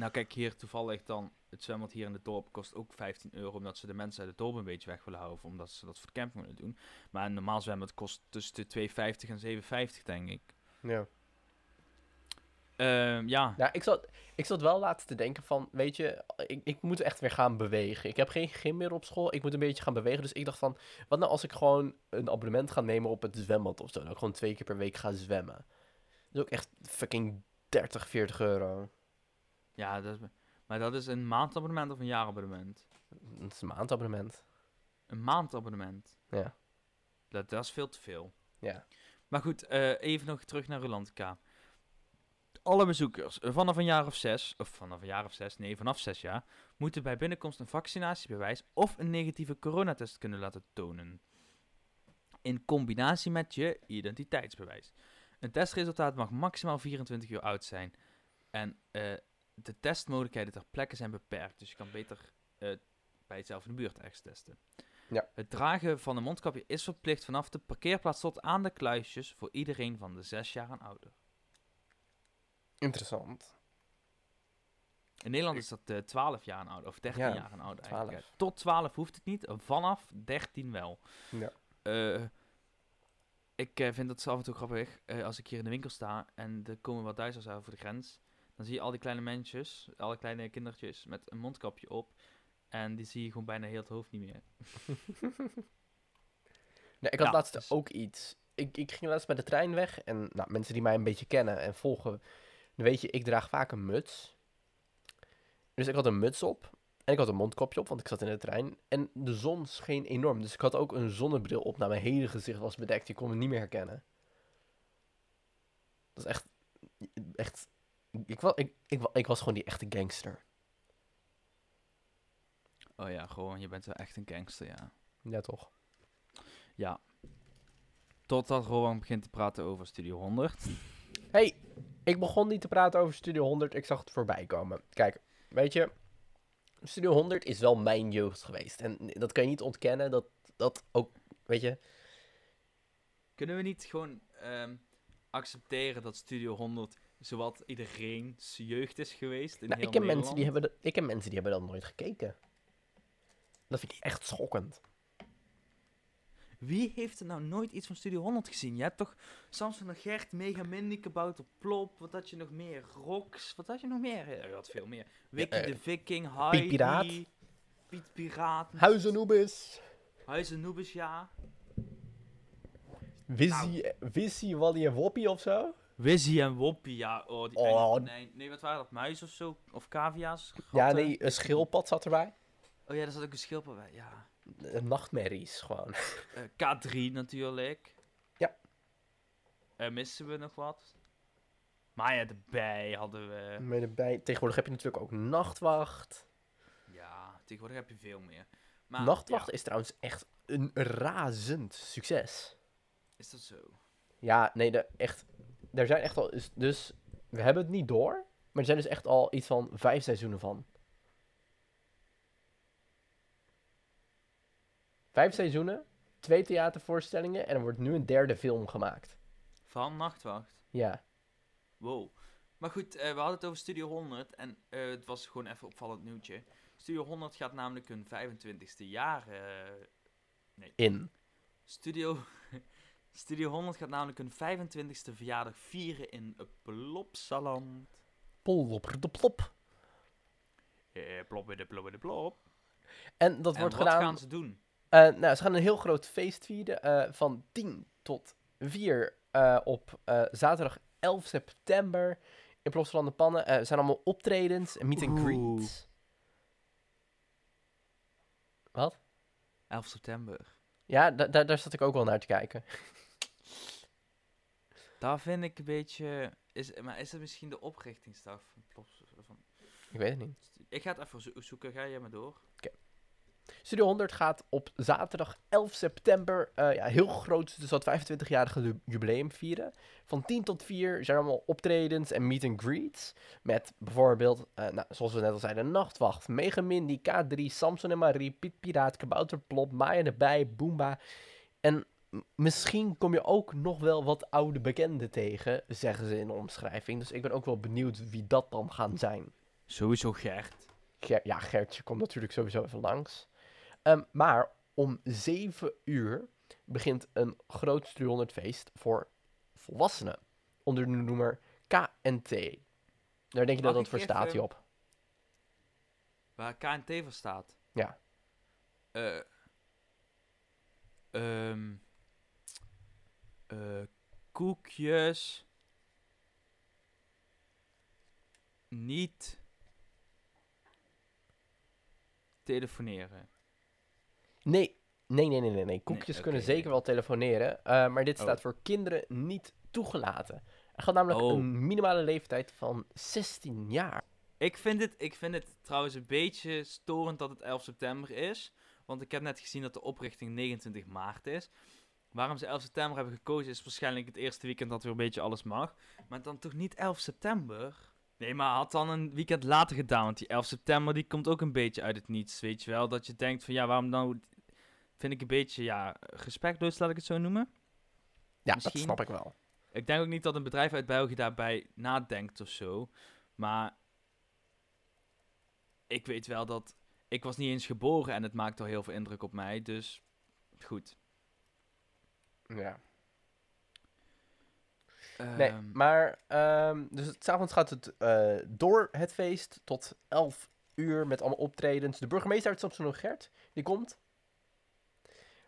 nou kijk, hier toevallig dan, het zwembad hier in het dorp kost ook 15 euro, omdat ze de mensen uit het dorp een beetje weg willen houden, omdat ze dat voor de camping willen doen. Maar een normaal zwembad kost tussen de 2,50 en 7,50 denk ik. Ja. Ehm, ja, Nou, ik zat, ik zat wel laatst te denken van, weet je, ik, ik moet echt weer gaan bewegen. Ik heb geen gym meer op school, ik moet een beetje gaan bewegen. Dus ik dacht van, wat nou als ik gewoon een abonnement ga nemen op het zwembad of zo. Dat ik gewoon twee keer per week ga zwemmen. Dat is ook echt fucking 30, 40 euro. Ja dat is, maar dat is een maandabonnement of een jaarabonnement? Dat is een maandabonnement. Een maandabonnement. Ja. Dat, dat is veel te veel. Ja. Maar goed, eh, even nog terug naar Rolantica. Alle bezoekers vanaf een jaar of zes, of vanaf een jaar of zes, nee, vanaf zes jaar, moeten bij binnenkomst een vaccinatiebewijs of een negatieve coronatest kunnen laten tonen. In combinatie met je identiteitsbewijs. Een testresultaat mag maximaal 24 uur oud zijn. En eh, de testmogelijkheden ter plekke zijn beperkt. Dus je kan beter eh, bij jezelf in de buurt ergens testen. Ja. Het dragen van een mondkapje is verplicht vanaf de parkeerplaats tot aan de kluisjes voor iedereen van de 6 jaar en ouder. Interessant. In Nederland is dat eh 12 jaar en ouder, of 13 Ja, jaar en ouder 12. eigenlijk. Tot 12 hoeft het niet, vanaf 13 wel. Ja. Eh, ik vind dat af en toe grappig. als ik hier in de winkel sta en er komen wat Duitsers over de grens, dan zie je al die kleine mensjes, alle kleine kindertjes met een mondkapje op. En die zie je gewoon bijna heel het hoofd niet meer. *laughs* Nee, ik had Ja, laatst dus- ook iets. Ik, ik ging laatst met de trein weg. En nou, mensen die mij een beetje kennen en volgen, dan weet je, ik draag vaak een muts. Dus ik had een muts op. En ik had een mondkapje op, want ik zat in de trein. En de zon scheen enorm. Dus ik had ook een zonnebril op. Nou, mijn hele gezicht was bedekt. Je kon me niet meer herkennen. Dat is echt... Echt... Ik, wa- ik, ik, ik was gewoon die echte gangster. Oh ja, gewoon, je bent wel echt een gangster, ja. Ja, toch? Ja. Totdat Rowan begint te praten over Studio 100. hey, ik begon niet te praten over Studio 100. Ik zag het voorbij komen. Kijk, weet je, Studio 100 is wel mijn jeugd geweest. En dat kan je niet ontkennen. Dat, dat ook, weet je. Kunnen we niet gewoon ehm, accepteren dat Studio 100 zowat iedereen's jeugd is geweest in Nou, heel ik, ken mensen die hebben dat, ik ken mensen die hebben dat nooit gekeken. Dat vind ik echt schokkend. Wie heeft er nou nooit iets van Studio 100 gezien? Je hebt toch Samson en Gert, Mega Mindy, Kabouter Plop, wat had je nog meer? Rox, wat had je nog meer? Ja, je had veel meer. Wiki eh, de Viking, Heidi, Piraat. Piet Piraat, Huis Anubis. Huis Anubis, ja. Wizzy, Wizzy, Wally en Woppie of zo. Wizzy en Woppie, ja. Oh, die, Oh. Nee, nee, wat waren dat? Muis of zo? Of cavia's? Ja, Gatten? nee, een schildpad zat erbij. Oh ja, daar zat ook een schildpad bij, ja. Eh, Nachtmerries, gewoon. *laughs* Eh, K3 natuurlijk. Ja. Eh, missen we nog wat? Maya de Bij hadden we. Met erbij. Tegenwoordig heb je natuurlijk ook Nachtwacht. Ja, tegenwoordig heb je veel meer. Maar, Nachtwacht ja, is trouwens echt een razend succes. is dat zo? Ja, nee, de, echt. Er zijn echt al. Dus, we hebben het niet door. Maar er zijn dus echt al iets van vijf seizoenen van. Vijf seizoenen, twee theatervoorstellingen en er wordt nu een derde film gemaakt. Van Nachtwacht. Ja. Wow. Maar goed, eh, we hadden het over Studio 100 en eh, het was gewoon even opvallend nieuwtje. Studio 100 gaat namelijk hun 25ste jaar. eh, In. Studio, Studio 100 gaat namelijk hun 25ste verjaardag vieren in Plopsaland. Polopper de plop. Eh, plop de plop de plop. En dat En wordt wat gedaan. gaan ze doen? Eh, nou, ze gaan een heel groot feest vieren eh, van 10 tot 4 eh, op zaterdag 11 september in Plopsaland de Pannen. Er zijn allemaal optredens en meet and greets. Wat? 11 september. Ja, da- da- daar zat ik ook wel naar te kijken. *laughs* Daar vind ik een beetje... Is, maar is het misschien de oprichtingsdag van Plops? Van, Ik weet het niet. ik ga het even zo- zoeken. Ga jij maar door. Studio 100 gaat op zaterdag 11 september eh, ja, heel groot, dus dat 25-jarige ju- jubileum vieren. Van 10 tot 4 zijn allemaal optredens en meet and greets. Met bijvoorbeeld, eh, nou, zoals we net al zeiden, Nachtwacht, Mega Mindy, K3, Samson en Marie, Piet Piraat, Kabouter Plop, Maya erbij, Boomba. En misschien kom je ook nog wel wat oude bekenden tegen, zeggen ze in de omschrijving. Dus ik ben ook wel benieuwd wie dat dan gaan zijn. Sowieso Gert. Ger- ja, Gertje komt natuurlijk sowieso even langs. Ehm, maar om 7 uur begint een groot Studio 100 feest voor volwassenen. Onder de noemer KNT. Daar denk je dat dat voor staat, even- Job. Waar KNT voor staat. Ja. Eh. ehm, eh, koekjes. Niet. Telefoneren. Nee, nee, nee, nee, nee. nee. Koekjes kunnen zeker wel telefoneren. eh, maar dit Oh. staat voor kinderen niet toegelaten. Er gaat namelijk Oh. een minimale leeftijd van 16 jaar. Ik vind, het, ik vind het trouwens een beetje storend dat het 11 september is. Want ik heb net gezien dat de oprichting 29 maart is. Waarom ze 11 september hebben gekozen is waarschijnlijk het eerste weekend dat weer een beetje alles mag. Maar dan toch niet 11 september? Nee, maar had dan een weekend later gedaan. Want die 11 september die komt ook een beetje uit het niets. Weet je wel? Dat je denkt van ja, waarom nou... Vind ik een beetje, ja, respectloos, laat ik het zo noemen. Ja, Misschien. dat snap ik wel. Ik denk ook niet dat een bedrijf uit België daarbij nadenkt of zo. Maar ik weet wel dat. Ik was niet eens geboren en het maakt al heel veel indruk op mij. Dus goed. Ja. Nee, Ehm, maar ehm, dus het- 's avonds gaat het eh, door het feest tot 11 uur met allemaal optredens. De burgemeester uit Samson Gert, die komt.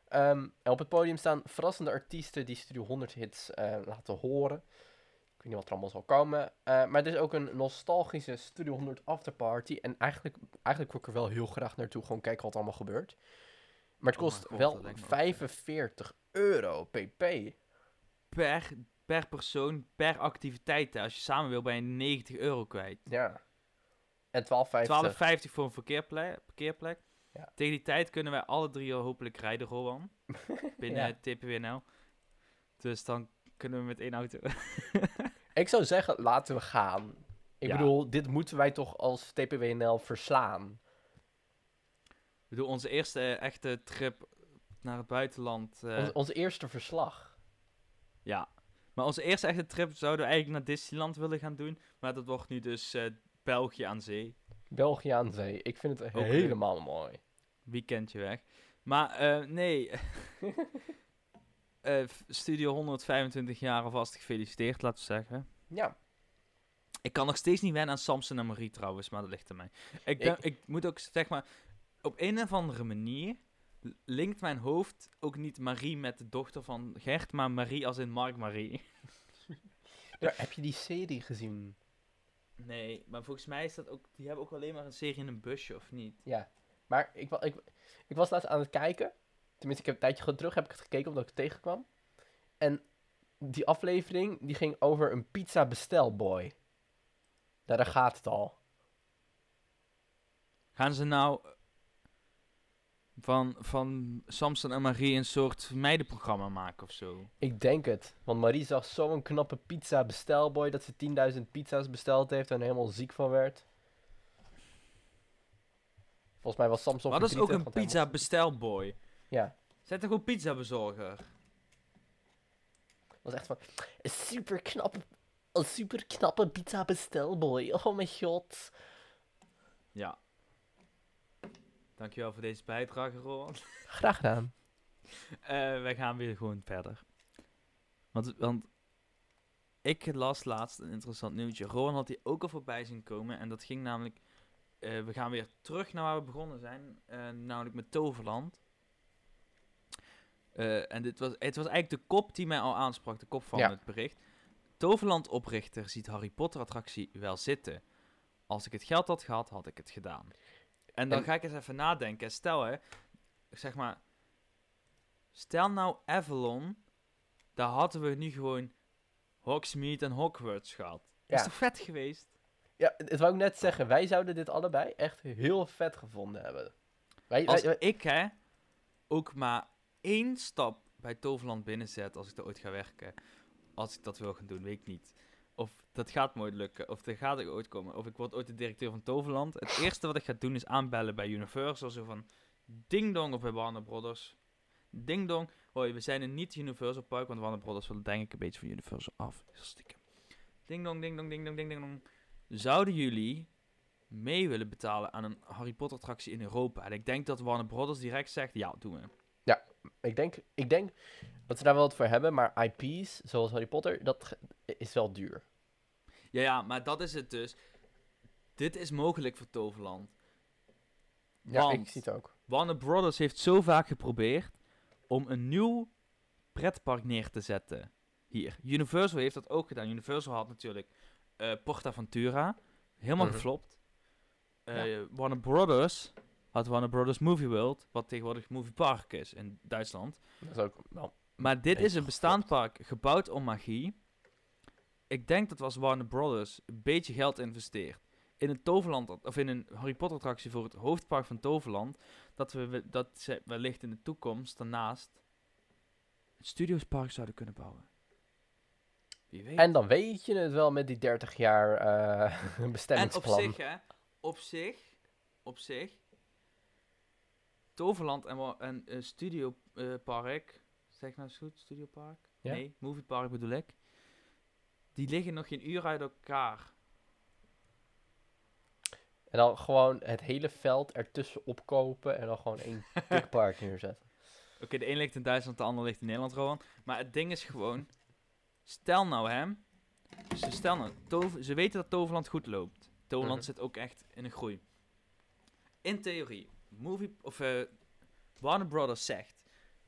Ehm, en op het podium staan verrassende artiesten die Studio 100 hits eh, laten horen. Ik weet niet wat er allemaal zal komen. Eh, maar het is ook een nostalgische Studio 100 afterparty. En eigenlijk, eigenlijk wil ik er wel heel graag naartoe. Gewoon kijken wat er allemaal gebeurt. Maar het Oh kost mijn God, wel dat lijkt me ook 45 euro pp. per, per persoon, per activiteit. Als je samen wil, ben je 90 euro kwijt. Ja. En 12,50. 12,50 voor een verkeerplek. parkeerplek. Ja. Tegen die tijd kunnen wij alle drie al hopelijk rijden, Rowan. *laughs* Binnen Ja. TPWNL. Dus dan kunnen we met één auto. *laughs* Ik zou zeggen, laten we gaan. Ik Ja. bedoel, dit moeten wij toch als TPWNL verslaan. Ik bedoel, onze eerste eh, echte trip naar het buitenland. eh, Ons, ons eerste verslag. Ja. Maar onze eerste echte trip zouden we eigenlijk naar Disneyland willen gaan doen. Maar dat wordt nu dus eh, België aan zee. België aan zee. Ik vind het leuk. helemaal mooi. Weekendje weg. Maar eh, nee. *laughs* Studio 125 jaar alvast gefeliciteerd, laten we zeggen. Ja. Ik kan nog steeds niet wennen aan Samson en Marie trouwens, maar dat ligt aan mij. Ik, ben, ik... moet ook zeg maar, op een of andere manier linkt mijn hoofd ook niet Marie met de dochter van Gert, maar Marie als in Mark Marie. *laughs* Heb je die serie gezien? Nee, maar volgens mij is dat ook, die hebben ook alleen maar een serie in een busje, of niet? Ja. Maar ik, ik, ik was laatst aan het kijken. Tenminste, ik heb een tijdje terug heb ik het gekeken omdat ik het tegenkwam. En die aflevering die ging over een pizza bestelboy. Daar gaat het al. Gaan ze nou van, van Samson en Marie een soort meidenprogramma maken of zo? Ik denk het. Want Marie zag zo'n knappe pizza bestelboy dat ze 10.000 pizza's besteld heeft en er helemaal ziek van werd. Volgens mij was Samson Wat is ook een pizza bestelboy? Ja, Zet toch gewoon pizza bezorger? was echt van een super knappe, een super knappe pizza bestelboy. Oh mijn god. Ja. Dankjewel voor deze bijdrage, Roland. Graag gedaan. *laughs* Eh, wij gaan weer gewoon verder. Want, want ik las laatst een interessant nieuwtje. Rowan had die ook al voorbij zien komen. En dat ging namelijk... eh, we gaan weer terug naar waar we begonnen zijn. eh, namelijk met Toverland. En dit was, het was eigenlijk de kop die mij al aansprak. De kop van Ja. het bericht. Toverland-oprichter ziet Harry Potter-attractie wel zitten. Als ik het geld had gehad, had ik het gedaan. En dan En- ga ik eens even nadenken. Stel hè, zeg maar... Stel nou Avalon, daar hadden we nu gewoon Hogsmeade en Hogwarts gehad. Is toch vet geweest? Ja, het wou ik net zeggen. Wij zouden dit allebei echt heel vet gevonden hebben. Wij, Als wij- wij- ik hè, ook maar één stap bij Toverland binnenzet als ik er ooit ga werken. Als ik dat wil gaan doen, weet ik niet. Of dat gaat me lukken, of dat gaat ik ooit komen. Of ik word ooit de directeur van Toverland. Het eerste wat ik ga doen is aanbellen bij Universal. Zo van, ding dong, of bij Warner Brothers. Ding dong. Hoi, we zijn een niet Universal park, want Warner Brothers wil denk ik een beetje van Universal af. Stiekem. Ding dong, ding dong, ding dong, ding ding dong. Zouden jullie mee willen betalen aan een Harry Potter attractie in Europa? En ik denk dat Warner Brothers direct zegt, ja, doen we. ik, denk, ik denk dat ze daar wel wat voor hebben, maar IP's, zoals Harry Potter, dat is wel duur. Ja, ja, maar dat is het dus. Dit is mogelijk voor Toverland. Ja, Want- ik zie het ook. Warner Brothers heeft zo vaak geprobeerd om een nieuw pretpark neer te zetten. Hier. Universal heeft dat ook gedaan. Universal had natuurlijk eh PortAventura. Helemaal Mhm. geflopt. Eh, Warner Brothers had Warner Brothers Movie World, wat tegenwoordig Movie Park is in Duitsland. Dat is ook wel... Maar dit is een bestaand park gebouwd om magie. Ik denk dat als Warner Brothers een beetje geld investeert in een Toverland, of in een Harry Potter attractie voor het hoofdpark van Toverland, dat we dat ze wellicht in de toekomst daarnaast een Studiospark zouden kunnen bouwen. Wie weet. En dan weet je het wel met die 30 jaar eh *laughs* En op bestemmingsplan. zich, hè, op zich, op zich, Toverland en, wa- en eh, Studio eh, Park, zeg nou eens goed, Studio Park? Ja. Nee, Movie Park bedoel ik. Die liggen nog geen uur uit elkaar. En dan gewoon het hele veld ertussen opkopen en dan gewoon één *laughs* dik park neerzetten. Oké, de een ligt in Duitsland, de ander ligt in Nederland, Rowan. Maar het ding is gewoon, stel nou hè, ze, stel nou, Tover- ze weten dat Toverland goed loopt. Toverland Mhm. zit ook echt in een groei. In theorie, movie, of eh, Warner Brothers zegt,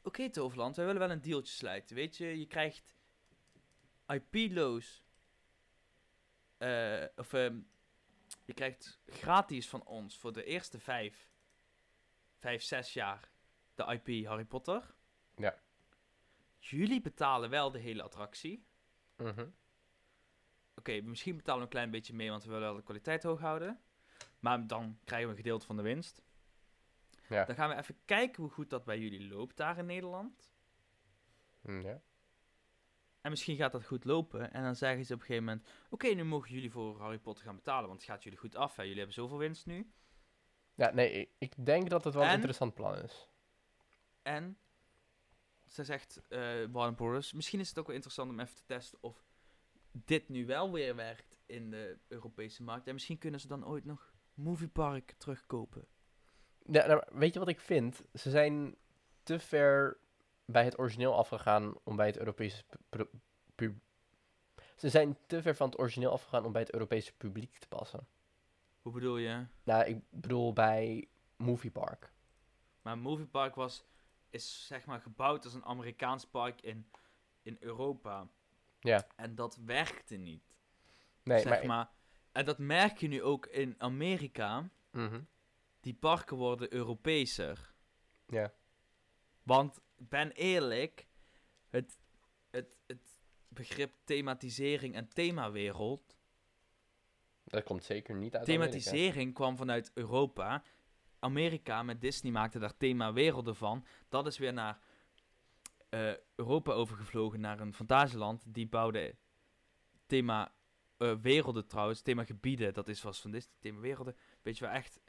oké Toverland, wij willen wel een dealtje sluiten. Weet je, je krijgt IP-loos, eh, of ehm, je krijgt gratis van ons voor de eerste vijf, vijf, zes jaar de IP Harry Potter. Ja. Jullie betalen wel de hele attractie. Mhm. Oké, misschien betalen we een klein beetje mee, want we willen wel de kwaliteit hoog houden. Maar dan krijgen we een gedeelte van de winst. Ja. Dan gaan we even kijken hoe goed dat bij jullie loopt daar in Nederland. Mm, ja. En misschien gaat dat goed lopen. En dan zeggen ze op een gegeven moment... Oké, nu mogen jullie voor Harry Potter gaan betalen, want het gaat jullie goed af. Hè? Jullie hebben zoveel winst nu. ja, nee, ik, denk dat het wel een En? interessant plan is. En ze zegt eh Warner Bros. Misschien is het ook wel interessant om even te testen of dit nu wel weer werkt in de Europese markt. En misschien kunnen ze dan ooit nog Movie Park terugkopen. Ja, nou, weet je wat ik vind? Ze zijn te ver bij het origineel afgegaan om bij het Europese Ze zijn te ver van het origineel afgegaan om bij het Europese publiek te passen. Hoe bedoel je? Nou, ik bedoel bij Movie Park. Maar Movie Park was, is zeg maar gebouwd als een Amerikaans park in, in Europa. Ja. En dat werkte niet. Nee, zeg maar... maar. En dat merk je nu ook in Amerika. Mhm. Die parken worden Europeeser. Ja. Want, ben eerlijk, het, het, het begrip thematisering en themawereld. Dat komt zeker niet uit Amerika. Thematisering kwam vanuit Europa. Amerika met Disney maakte daar themawerelden van. Dat is weer naar eh, Europa overgevlogen, naar een fantasieland. Die bouwde thema eh, werelden trouwens, thema gebieden. Dat is was van Disney, thema werelden. Weet je wel, echt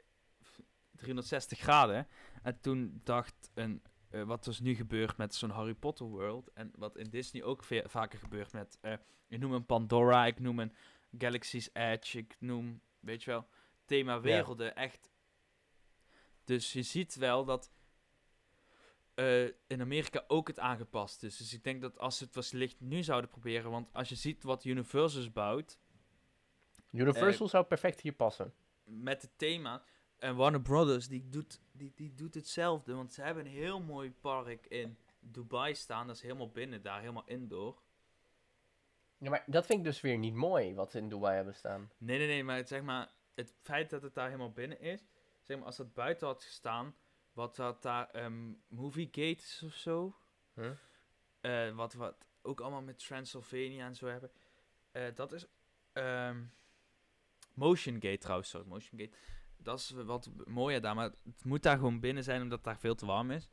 360 graden. En toen dacht een, eh, wat dus nu gebeurt met zo'n Harry Potter world. En wat in Disney ook vaker gebeurt met, eh, ik noem een Pandora, ik noem een Galaxy's Edge, ik noem, weet je wel, thema werelden. Echt. Dus je ziet wel dat eh, in Amerika ook het aangepast is. Dus ik denk dat als ze het wellicht nu zouden proberen, want als je ziet wat Universal bouwt, Universal zou perfect hier passen. met het thema. En Warner Brothers, die doet, die, die doet hetzelfde. Want ze hebben een heel mooi park in Dubai staan. Dat is helemaal binnen daar, helemaal indoor. Ja, maar dat vind ik dus weer niet mooi, wat ze in Dubai hebben staan. Nee, nee, nee, maar het, zeg maar, het feit dat het daar helemaal binnen is. Zeg maar, als dat buiten had gestaan, wat dat daar, ehm Movie Gate is of zo. Huh? eh, wat, wat ook allemaal met Transylvania en zo hebben. Eh, dat is ehm, Motion Gate trouwens, sorry, Motion Gate. Dat is wat mooier daar, maar het moet daar gewoon binnen zijn omdat het daar veel te warm is.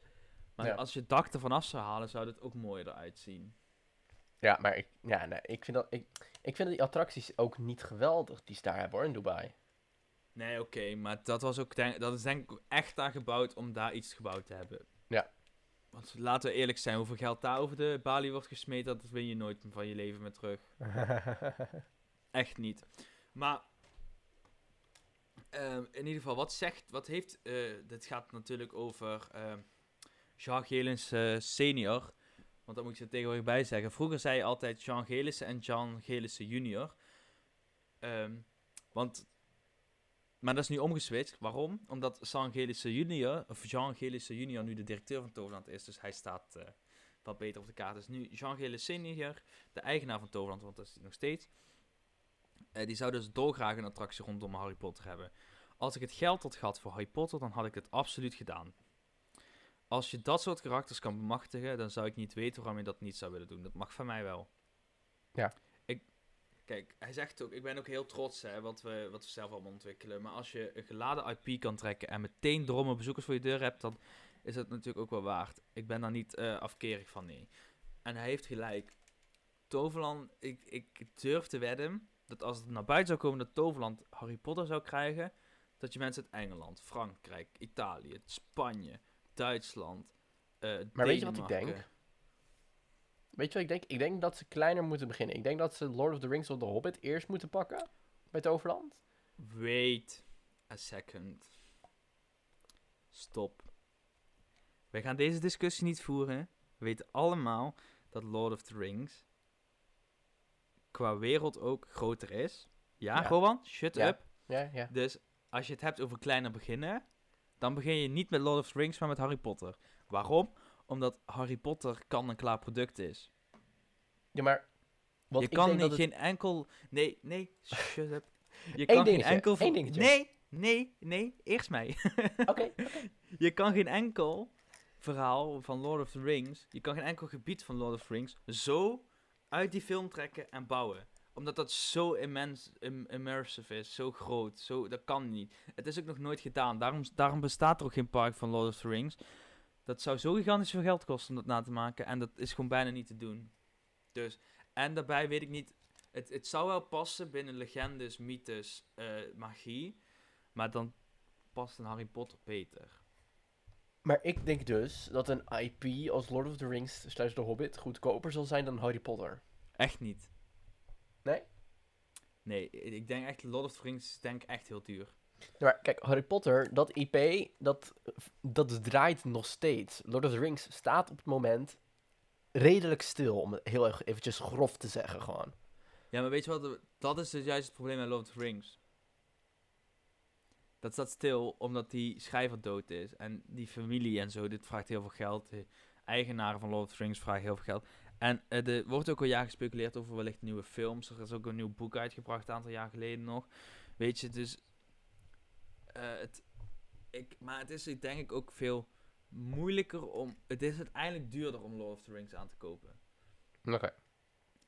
Maar Ja. als je het dak ervan af zou halen, zou het ook mooier eruit zien. Ja, maar ik, ja, nee, ik, vind dat, ik, ik vind die attracties ook niet geweldig die ze daar hebben hoor, in Dubai. Nee, oké, maar dat, was ook denk, dat is denk ik echt aan gebouwd om daar iets gebouwd te hebben. Ja. Want laten we eerlijk zijn, hoeveel geld daar over de balie wordt gesmeten, dat win je nooit van je leven meer terug. *laughs* Echt niet. Maar ehm, in ieder geval, wat zegt, wat heeft, eh, dit gaat natuurlijk over ehm Jean Gelens eh, senior. Want dat moet ik er tegenwoordig bij zeggen. Vroeger zei je altijd Jean Gelissen en Jean Gelissen junior. Ehm, want, maar dat is nu omgeswitcht. Waarom? Omdat Jean Gelissen junior, of Jean Gelissen junior nu de directeur van Toverland is. Dus hij staat eh, wat beter op de kaart. Dus nu Jean Gelissen senior, de eigenaar van Toverland, want dat is hij nog steeds. Eh, die zou dus dolgraag een attractie rondom Harry Potter hebben. Als ik het geld had gehad voor Harry Potter, dan had ik het absoluut gedaan. Als je dat soort karakters kan bemachtigen, dan zou ik niet weten waarom je dat niet zou willen doen. Dat mag van mij wel. Ja. Ik, Kijk, hij zegt ook, ik ben ook heel trots hè, wat, we, wat we zelf allemaal ontwikkelen. Maar als je een geladen IP kan trekken en meteen dromme bezoekers voor je deur hebt, dan is dat natuurlijk ook wel waard. Ik ben daar niet uh, afkerig van, nee. En hij heeft gelijk. Toverland, ik, ik durf te wedden dat als het naar buiten zou komen dat Toverland Harry Potter zou krijgen, dat je mensen uit Engeland, Frankrijk, Italië, Spanje, Duitsland, uh, Maar weet je wat ik denk? Weet je wat ik denk? Ik denk dat ze kleiner moeten beginnen. Ik denk dat ze Lord of the Rings of the Hobbit eerst moeten pakken bij Toverland. Wait a second. Stop. Wij gaan deze discussie niet voeren. We weten allemaal dat Lord of the Rings qua wereld ook groter is. Ja, ja. gewoon, shut ja. up. Ja, ja. Dus als je het hebt over kleiner beginnen, dan begin je niet met Lord of the Rings, maar met Harry Potter. Waarom? Omdat Harry Potter kan een klaar product is. Ja, maar... Je kan niet, geen enkel... Nee, nee, shut up. *laughs* Je kan geen enkel... Dingetje. Nee, nee, nee, eerst mij. *laughs* Oké, Je kan geen enkel verhaal van Lord of the Rings, je kan geen enkel gebied van Lord of the Rings zo uit die film trekken en bouwen. Omdat dat zo immens, im immersive is, zo groot, zo, dat kan niet. Het is ook nog nooit gedaan, daarom, bestaat er ook geen park van Lord of the Rings. Dat zou zo gigantisch veel geld kosten om dat na te maken en dat is gewoon bijna niet te doen. Dus, en daarbij weet ik niet, het, het zou wel passen binnen legendes, mythes, uh, magie, maar dan past een Harry Potter beter. Maar ik denk dus dat een IP als Lord of the Rings slash The Hobbit goedkoper zal zijn dan Harry Potter. Echt niet. Nee? Nee, ik denk echt Lord of the Rings denk echt heel duur. Maar kijk, Harry Potter, dat IP, dat, dat draait nog steeds. Lord of the Rings staat op het moment redelijk stil, om het heel erg eventjes grof te zeggen gewoon. Ja, maar weet je wat, dat is dus juist het probleem met Lord of the Rings. Dat staat stil omdat die schrijver dood is. En die familie en zo, dit vraagt heel veel geld. De eigenaren van Lord of the Rings vragen heel veel geld. En uh, er wordt ook al jaar gespeculeerd over wellicht nieuwe films. Er is ook een nieuw boek uitgebracht, een aantal jaar geleden nog. Weet je, dus... Uh, het, ik, maar het is denk ik ook veel moeilijker om... Het is uiteindelijk duurder om Lord of the Rings aan te kopen. Oké. Okay.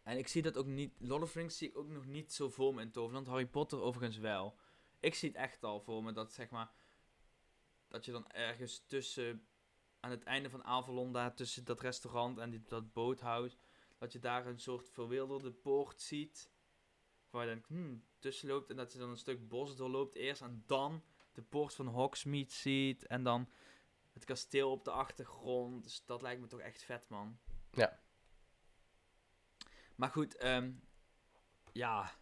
En ik zie dat ook niet... Lord of the Rings zie ik ook nog niet zo me in Toverland. Harry Potter overigens wel ik zie het echt al voor me dat zeg maar dat je dan ergens tussen aan het einde van Avalon daar tussen dat restaurant en die, dat boothuis dat je daar een soort verwilderde poort ziet waar je dan hmm, tussen loopt en dat je dan een stuk bos doorloopt eerst en dan de poort van Hogsmeade ziet en dan het kasteel op de achtergrond. Dus dat lijkt me toch echt vet man. Ja. Maar goed um, ja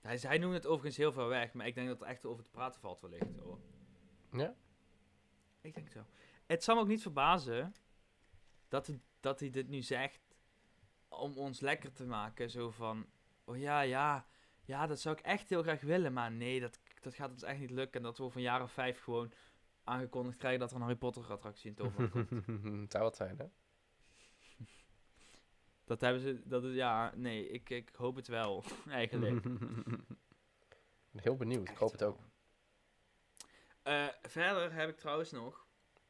hij, hij noemt het overigens heel ver weg, maar ik denk dat er echt over te praten valt wellicht. Hoor. Ja? Ik denk zo. Het zal me ook niet verbazen dat, het, dat hij dit nu zegt om ons lekker te maken. Zo van, oh ja, ja, ja, dat zou ik echt heel graag willen, maar nee, dat, dat gaat ons echt niet lukken. En dat we over een jaar of vijf gewoon aangekondigd krijgen dat er een Harry Potter attractie in Toverland komt. *laughs* zou wat zijn, hè? Dat hebben ze, dat is, ja, nee, ik, ik hoop het wel, *laughs* eigenlijk. ik ben heel benieuwd, ik hoop het ook. Uh, verder heb ik trouwens nog,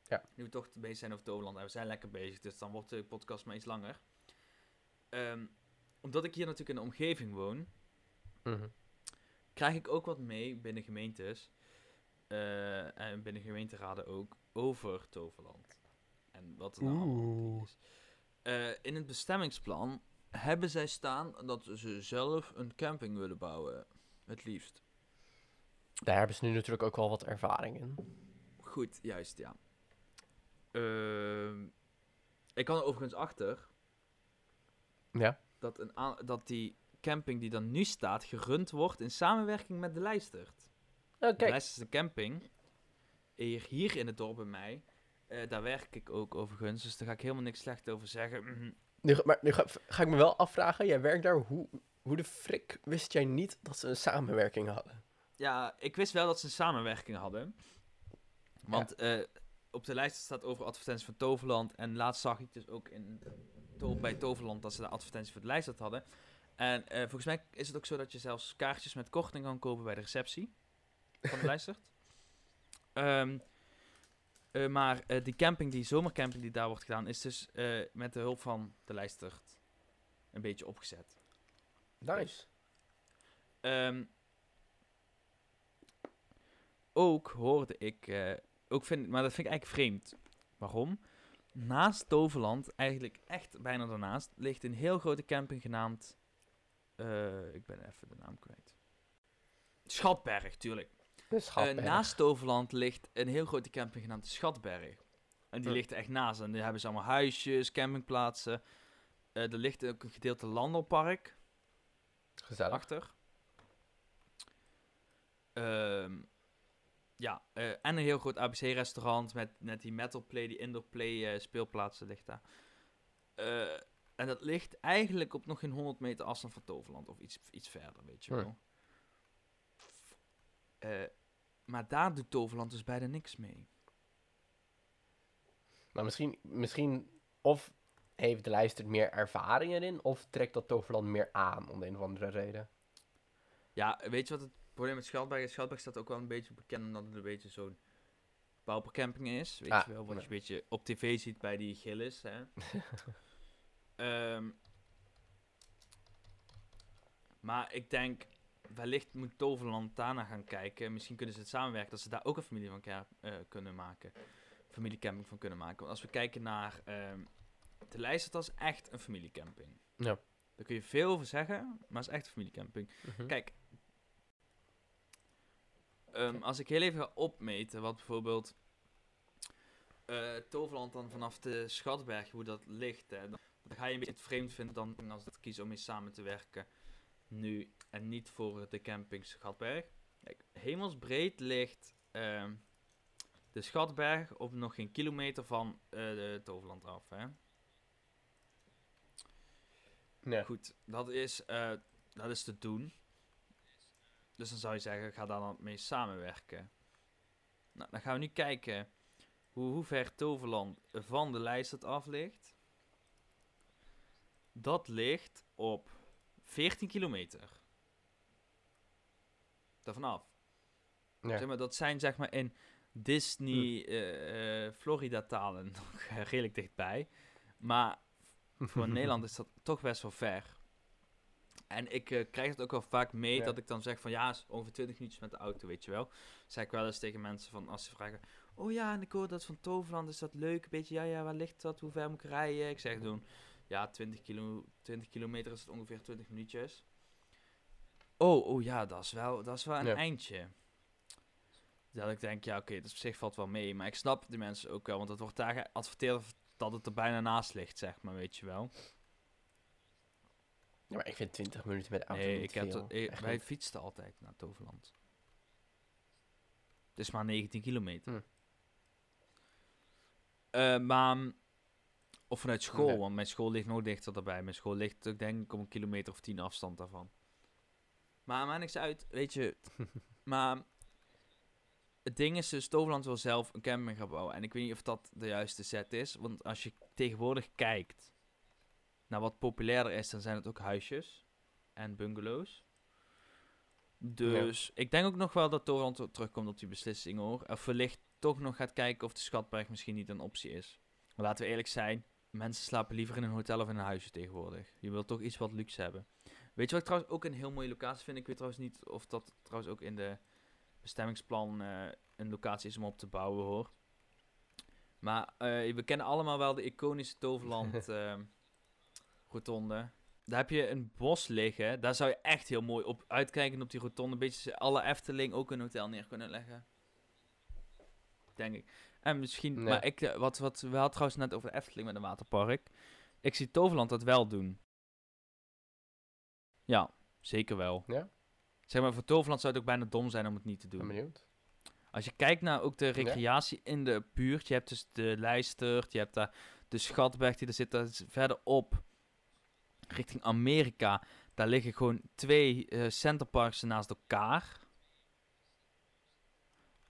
ja. nu we toch bezig zijn over Toverland, en we zijn lekker bezig, dus dan wordt de podcast maar iets langer. Um, omdat ik hier natuurlijk in de omgeving woon, mm -hmm. krijg ik ook wat mee binnen gemeentes, uh, en binnen gemeenteraden ook, over Toverland. En wat er nou allemaal is. Uh, in het bestemmingsplan hebben zij staan dat ze zelf een camping willen bouwen. Het liefst. Daar hebben ze nu natuurlijk ook al wat ervaring in. Goed, juist, ja. Uh, ik kan er overigens achter. Ja. Dat, een dat die camping die dan nu staat gerund wordt in samenwerking met de Lijstert. Oké. De Lijstertse camping, hier, hier in het dorp bij mij, uh, daar werk ik ook overigens, dus daar ga ik helemaal niks slecht over zeggen. Mhm. Nu, maar nu ga, ga, ik me wel afvragen, jij werkt daar, hoe, hoe de frik wist jij niet dat ze een samenwerking hadden? Ja, ik wist wel dat ze een samenwerking hadden. Want ja. uh, op de lijst staat over advertenties van Toverland. En laatst zag ik dus ook in, to bij Toverland dat ze de advertenties voor de lijst hadden. En uh, volgens mij is het ook zo dat je zelfs kaartjes met korting kan kopen bij de receptie van de *laughs* lijst. Um, uh, maar uh, die camping, die zomercamping die daar wordt gedaan, is dus uh, met de hulp van de lijstert een beetje opgezet. Nice. Ehm, ook hoorde ik, eh, ook vind, maar dat vind ik eigenlijk vreemd. Waarom? Naast Toverland, eigenlijk echt bijna daarnaast, ligt een heel grote camping genaamd. eh, ik ben even de naam kwijt. Schatberg, tuurlijk. Naast Toverland ligt een heel grote camping genaamd Schatberg. En die ligt er echt naast. En die hebben ze allemaal huisjes, campingplaatsen. Eh, er ligt ook een gedeelte landelpark Gezellig. achter. Ehm, ja, eh, en een heel groot ABC-restaurant met, met die metal play, die indoor play eh, speelplaatsen ligt daar. En dat ligt eigenlijk op nog geen 100 meter afstand van Toverland. Of iets, iets verder, weet je wel. Maar daar doet Toverland dus bijna niks mee. Maar misschien, misschien of heeft de lijster meer ervaring erin, of trekt dat Toverland meer aan om de een of andere reden. Ja, weet je wat het probleem met Schalberg is? Schalberg staat ook wel een beetje bekend omdat het een beetje zo'n paupercamping is. Weet Ah, je wel, wat je een beetje op tv ziet bij die Gillis, hè. *laughs* Ehm, maar ik denk, wellicht moet Toverland daarna gaan kijken. Misschien kunnen ze het samenwerken, dat ze daar ook een familie van eh, kunnen maken. Familiecamping van kunnen maken. Want als we kijken naar ehm de lijst, dat is echt een familiecamping. Ja. Daar kun je veel over zeggen, maar het is echt een familiecamping. Mhm. Kijk, ehm, als ik heel even ga opmeten wat bijvoorbeeld eh, Toverland dan vanaf de Schatberg, hoe dat ligt, hè, dan, dan ga je een beetje het vreemd vinden dan als het kiezen om mee samen te werken nu en niet voor de camping Schatberg. Kijk, hemelsbreed ligt ehm, de Schatberg op nog geen kilometer van eh, de Toverland af. Hè? Goed, dat is, eh, dat is te doen. Dus dan zou je zeggen, ga daar dan mee samenwerken. Nou, dan gaan we nu kijken hoe, hoe ver Toverland van de lijst het af ligt. Dat ligt op 14 kilometer. Daarvan af. Ja. Zeg maar, dat zijn zeg maar in Disney, eh, eh, Florida talen *laughs* nog redelijk dichtbij. Maar *laughs* voor Nederland is dat toch best wel ver. En ik eh, krijg het ook wel vaak mee Ja. dat ik dan zeg van ja, ongeveer 20 minuutjes met de auto, weet je wel. Zeg ik wel eens tegen mensen van als ze vragen, oh ja, en ik hoor dat van Toverland, is dat leuk? Een beetje, ja, ja, waar ligt dat? Hoe ver moet ik rijden? Ik zeg doen, ja, 20, kilo, 20 kilometer is het ongeveer 20 minuutjes. Oh, oh ja, dat is wel, dat is wel een Ja. eindje. Dat ik denk, ja, oké, dat op zich valt wel mee. Maar ik snap die mensen ook wel, want het wordt daar geadverteerd dat het er bijna naast ligt, zeg maar, weet je wel. Ja, maar ik vind 20 minuten met de auto Nee, ik heb veel. ik- wij niet. fietsten altijd naar Toverland. Het is maar 19 kilometer. Hm. Eh, maar, mm, of vanuit school, want mijn school ligt nog dichter daarbij. Mijn school ligt ook denk ik op een kilometer of 10 afstand daarvan. Maar maakt niks uit, weet je. *laughs* maar het ding is dus, Toverland wil zelf een camping gaan bouwen. En ik weet niet of dat de juiste set is. Want als je tegenwoordig kijkt naar wat populairder is, dan zijn het ook huisjes en bungalows. Dus ik denk ook nog wel dat Toverland terugkomt op die beslissing hoor. Of wellicht toch nog gaat kijken of de Schatberg misschien niet een optie is. Maar laten we eerlijk zijn, mensen slapen liever in een hotel of in een huisje tegenwoordig. Je wilt toch iets wat luxe hebben. Weet je wat ik trouwens ook een heel mooie locatie vind? Ik weet trouwens niet of dat trouwens ook in de bestemmingsplan eh, een locatie is om op te bouwen hoor. Maar eh, we kennen allemaal wel de iconische Toverland *laughs* eh, rotonde. Daar heb je een bos liggen. Daar zou je echt heel mooi op uitkijken op die rotonde. Een beetje alle Efteling ook een hotel neer kunnen leggen. Denk ik. En misschien, Nee. maar ik, eh, wat, wat, we hadden trouwens net over de Efteling met een waterpark. Ik zie Toverland dat wel doen. Ja, zeker wel. Ja? Zeg maar, voor Toverland zou het ook bijna dom zijn om het niet te ben doen. benieuwd. Als je kijkt naar ook de recreatie in de buurt. Je hebt dus de Lijstert, je hebt daar de Schatberg die er zit. Dat is verderop, richting Amerika. Daar liggen gewoon twee eh centerparks naast elkaar.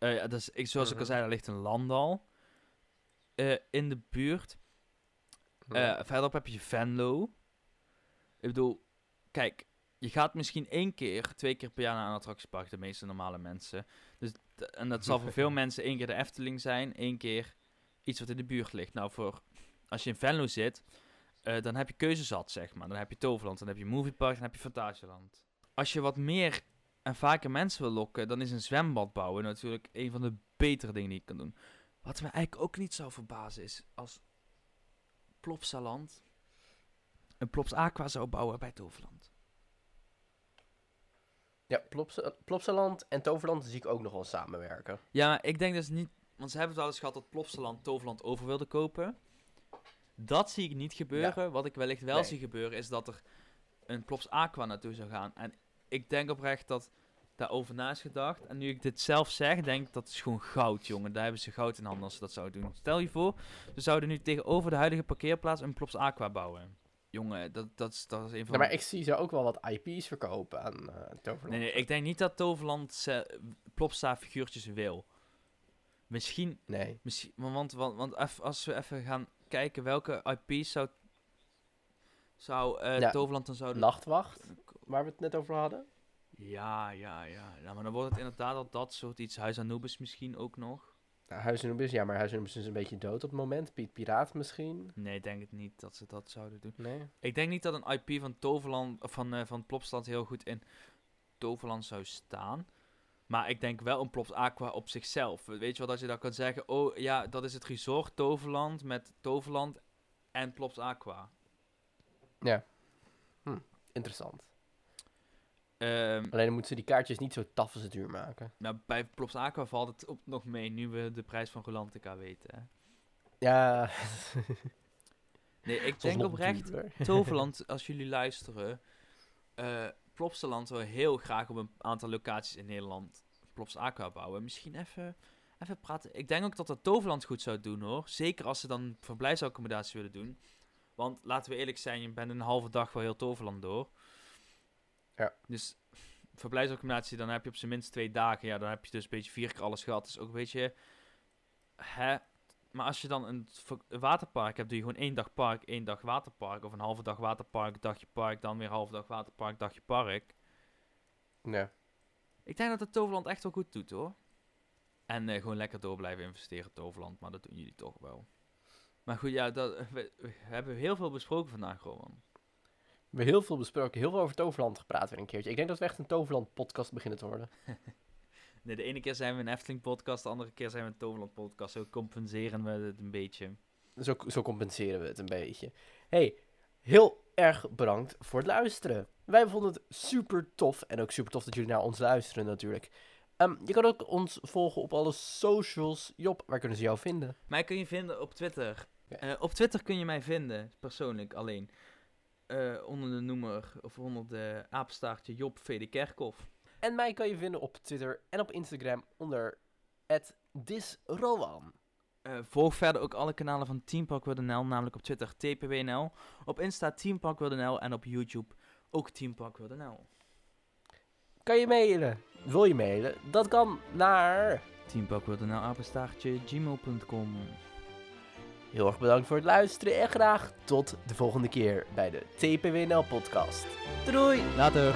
Ja, dat is, ik, zoals ik al Mhm. zei, daar ligt een landal eh, in de buurt. Eh, verderop heb je Venlo. Ik bedoel, kijk, je gaat misschien één keer, twee keer per jaar naar een attractiepark, de meeste normale mensen. Dus, en dat zal voor veel *laughs* mensen één keer de Efteling zijn, één keer iets wat in de buurt ligt. Nou, voor als je in Venlo zit dan heb je keuze zat, zeg maar. Dan heb je Toverland, dan heb je Moviepark, dan heb je Fantasieland. Als je wat meer en vaker mensen wil lokken, dan is een zwembad bouwen natuurlijk een van de betere dingen die je kan doen. Wat me eigenlijk ook niet zou verbazen is als Plopsaland een Plops Aqua zou bouwen bij Toverland. Ja, Plops, Plopsaland en Toverland zie ik ook nog wel samenwerken. Ja, ik denk dus niet, want ze hebben het wel eens gehad dat Plopsaland Toverland over wilde kopen. Dat zie ik niet gebeuren. Wat ik wellicht wel Nee. zie gebeuren is dat er een Plops Aqua naartoe zou gaan. En ik denk oprecht dat daarover na is gedacht. En nu ik dit zelf zeg, denk ik dat is gewoon goud, jongen. Daar hebben ze goud in handen als ze dat zouden doen. Stel je voor, ze zouden nu tegenover de huidige parkeerplaats een Plops Aqua bouwen. Jongen, dat, dat, is, dat is een van Ja, maar ik zie ze ook wel wat IP's verkopen aan eh Toverland. Nee, nee, ik denk niet dat Toverland ze- Plopsa figuurtjes wil. Misschien Nee. Misschien, want, want, want, eff- als we even gaan kijken welke IP's zou, zou eh, Ja, Toverland dan zouden... Nachtwacht, waar we het net over hadden. Ja, ja, ja. ja. Maar dan wordt het inderdaad al dat soort iets. Huis Anubis misschien ook nog. Nou, Huis Anubis, ja, maar Huis Anubis is een beetje dood op het moment. Piet Piraat misschien. Nee, ik denk het niet dat ze dat zouden doen. Nee. Ik denk niet dat een IP van Toverland, van, eh van Plopsland heel goed in Toverland zou staan. Maar ik denk wel een Plops Aqua op zichzelf. Weet je wel, dat je dan kan zeggen, oh ja, dat is het resort Toverland met Toverland en Plops Aqua. Interessant. Ehm, Alleen dan moeten ze die kaartjes niet zo taf als het duur maken. Nou, bij Plops Aqua valt het op nog mee, nu we de prijs van Rolantica weten. Hè. Ja. Nee, ik denk oprecht. *laughs* Toverland, als jullie luisteren, eh Plopsaland wil heel graag op een aantal locaties in Nederland Plops Aqua bouwen. Misschien even, even praten. Ik denk ook dat dat Toverland goed zou doen hoor. Zeker als ze dan verblijfsaccommodatie willen doen. Want laten we eerlijk zijn, je bent een halve dag wel heel Toverland door. Ja. Dus verblijfsaccommodatie, dan heb je op zijn minst twee dagen. Ja, dan heb je dus een beetje vier keer alles gehad. Dus ook een beetje... Hè? Maar als je dan een, waterpark hebt, doe je gewoon één dag park, één dag waterpark. Of een halve dag waterpark, dagje park, dan weer halve dag waterpark, dagje park. Ja. Ik denk dat het Toverland echt wel goed doet hoor. En eh, gewoon lekker door blijven investeren in Toverland, maar dat doen jullie toch wel. Maar goed, ja, dat, we, we hebben heel veel besproken vandaag, Roman. We hebben heel veel besproken, heel veel over Toverland gepraat weer een keertje. Ik denk dat we echt een Toverland podcast beginnen te worden. *laughs* Nee, de ene keer zijn we een Efteling podcast, de andere keer zijn we een Toverland podcast. Zo compenseren we het een beetje. Zo, zo compenseren we het een beetje. hey, heel erg bedankt voor het luisteren. Wij vonden het super tof. En ook super tof dat jullie naar ons luisteren natuurlijk. Ehm, je kan ook ons volgen op alle socials. Job, waar kunnen ze jou vinden? Mij kun je vinden op Twitter. Eh, op Twitter kun je mij vinden, persoonlijk alleen. Eh, onder de noemer, of onder de apenstaartje Job V. de Kerkhoff. En mij kan je vinden op Twitter en op Instagram onder @disrowan. Eh, volg verder ook alle kanalen van Team Park WNL, namelijk op Twitter TPWNL, op Insta Team Park WNL en op YouTube ook Team Park WNL. Kan je mailen? Wil je mailen? Dat kan naar... Apenstaartje gmail.com. Heel erg bedankt voor het luisteren en graag tot de volgende keer bij de TPWNL podcast. Doei! Later.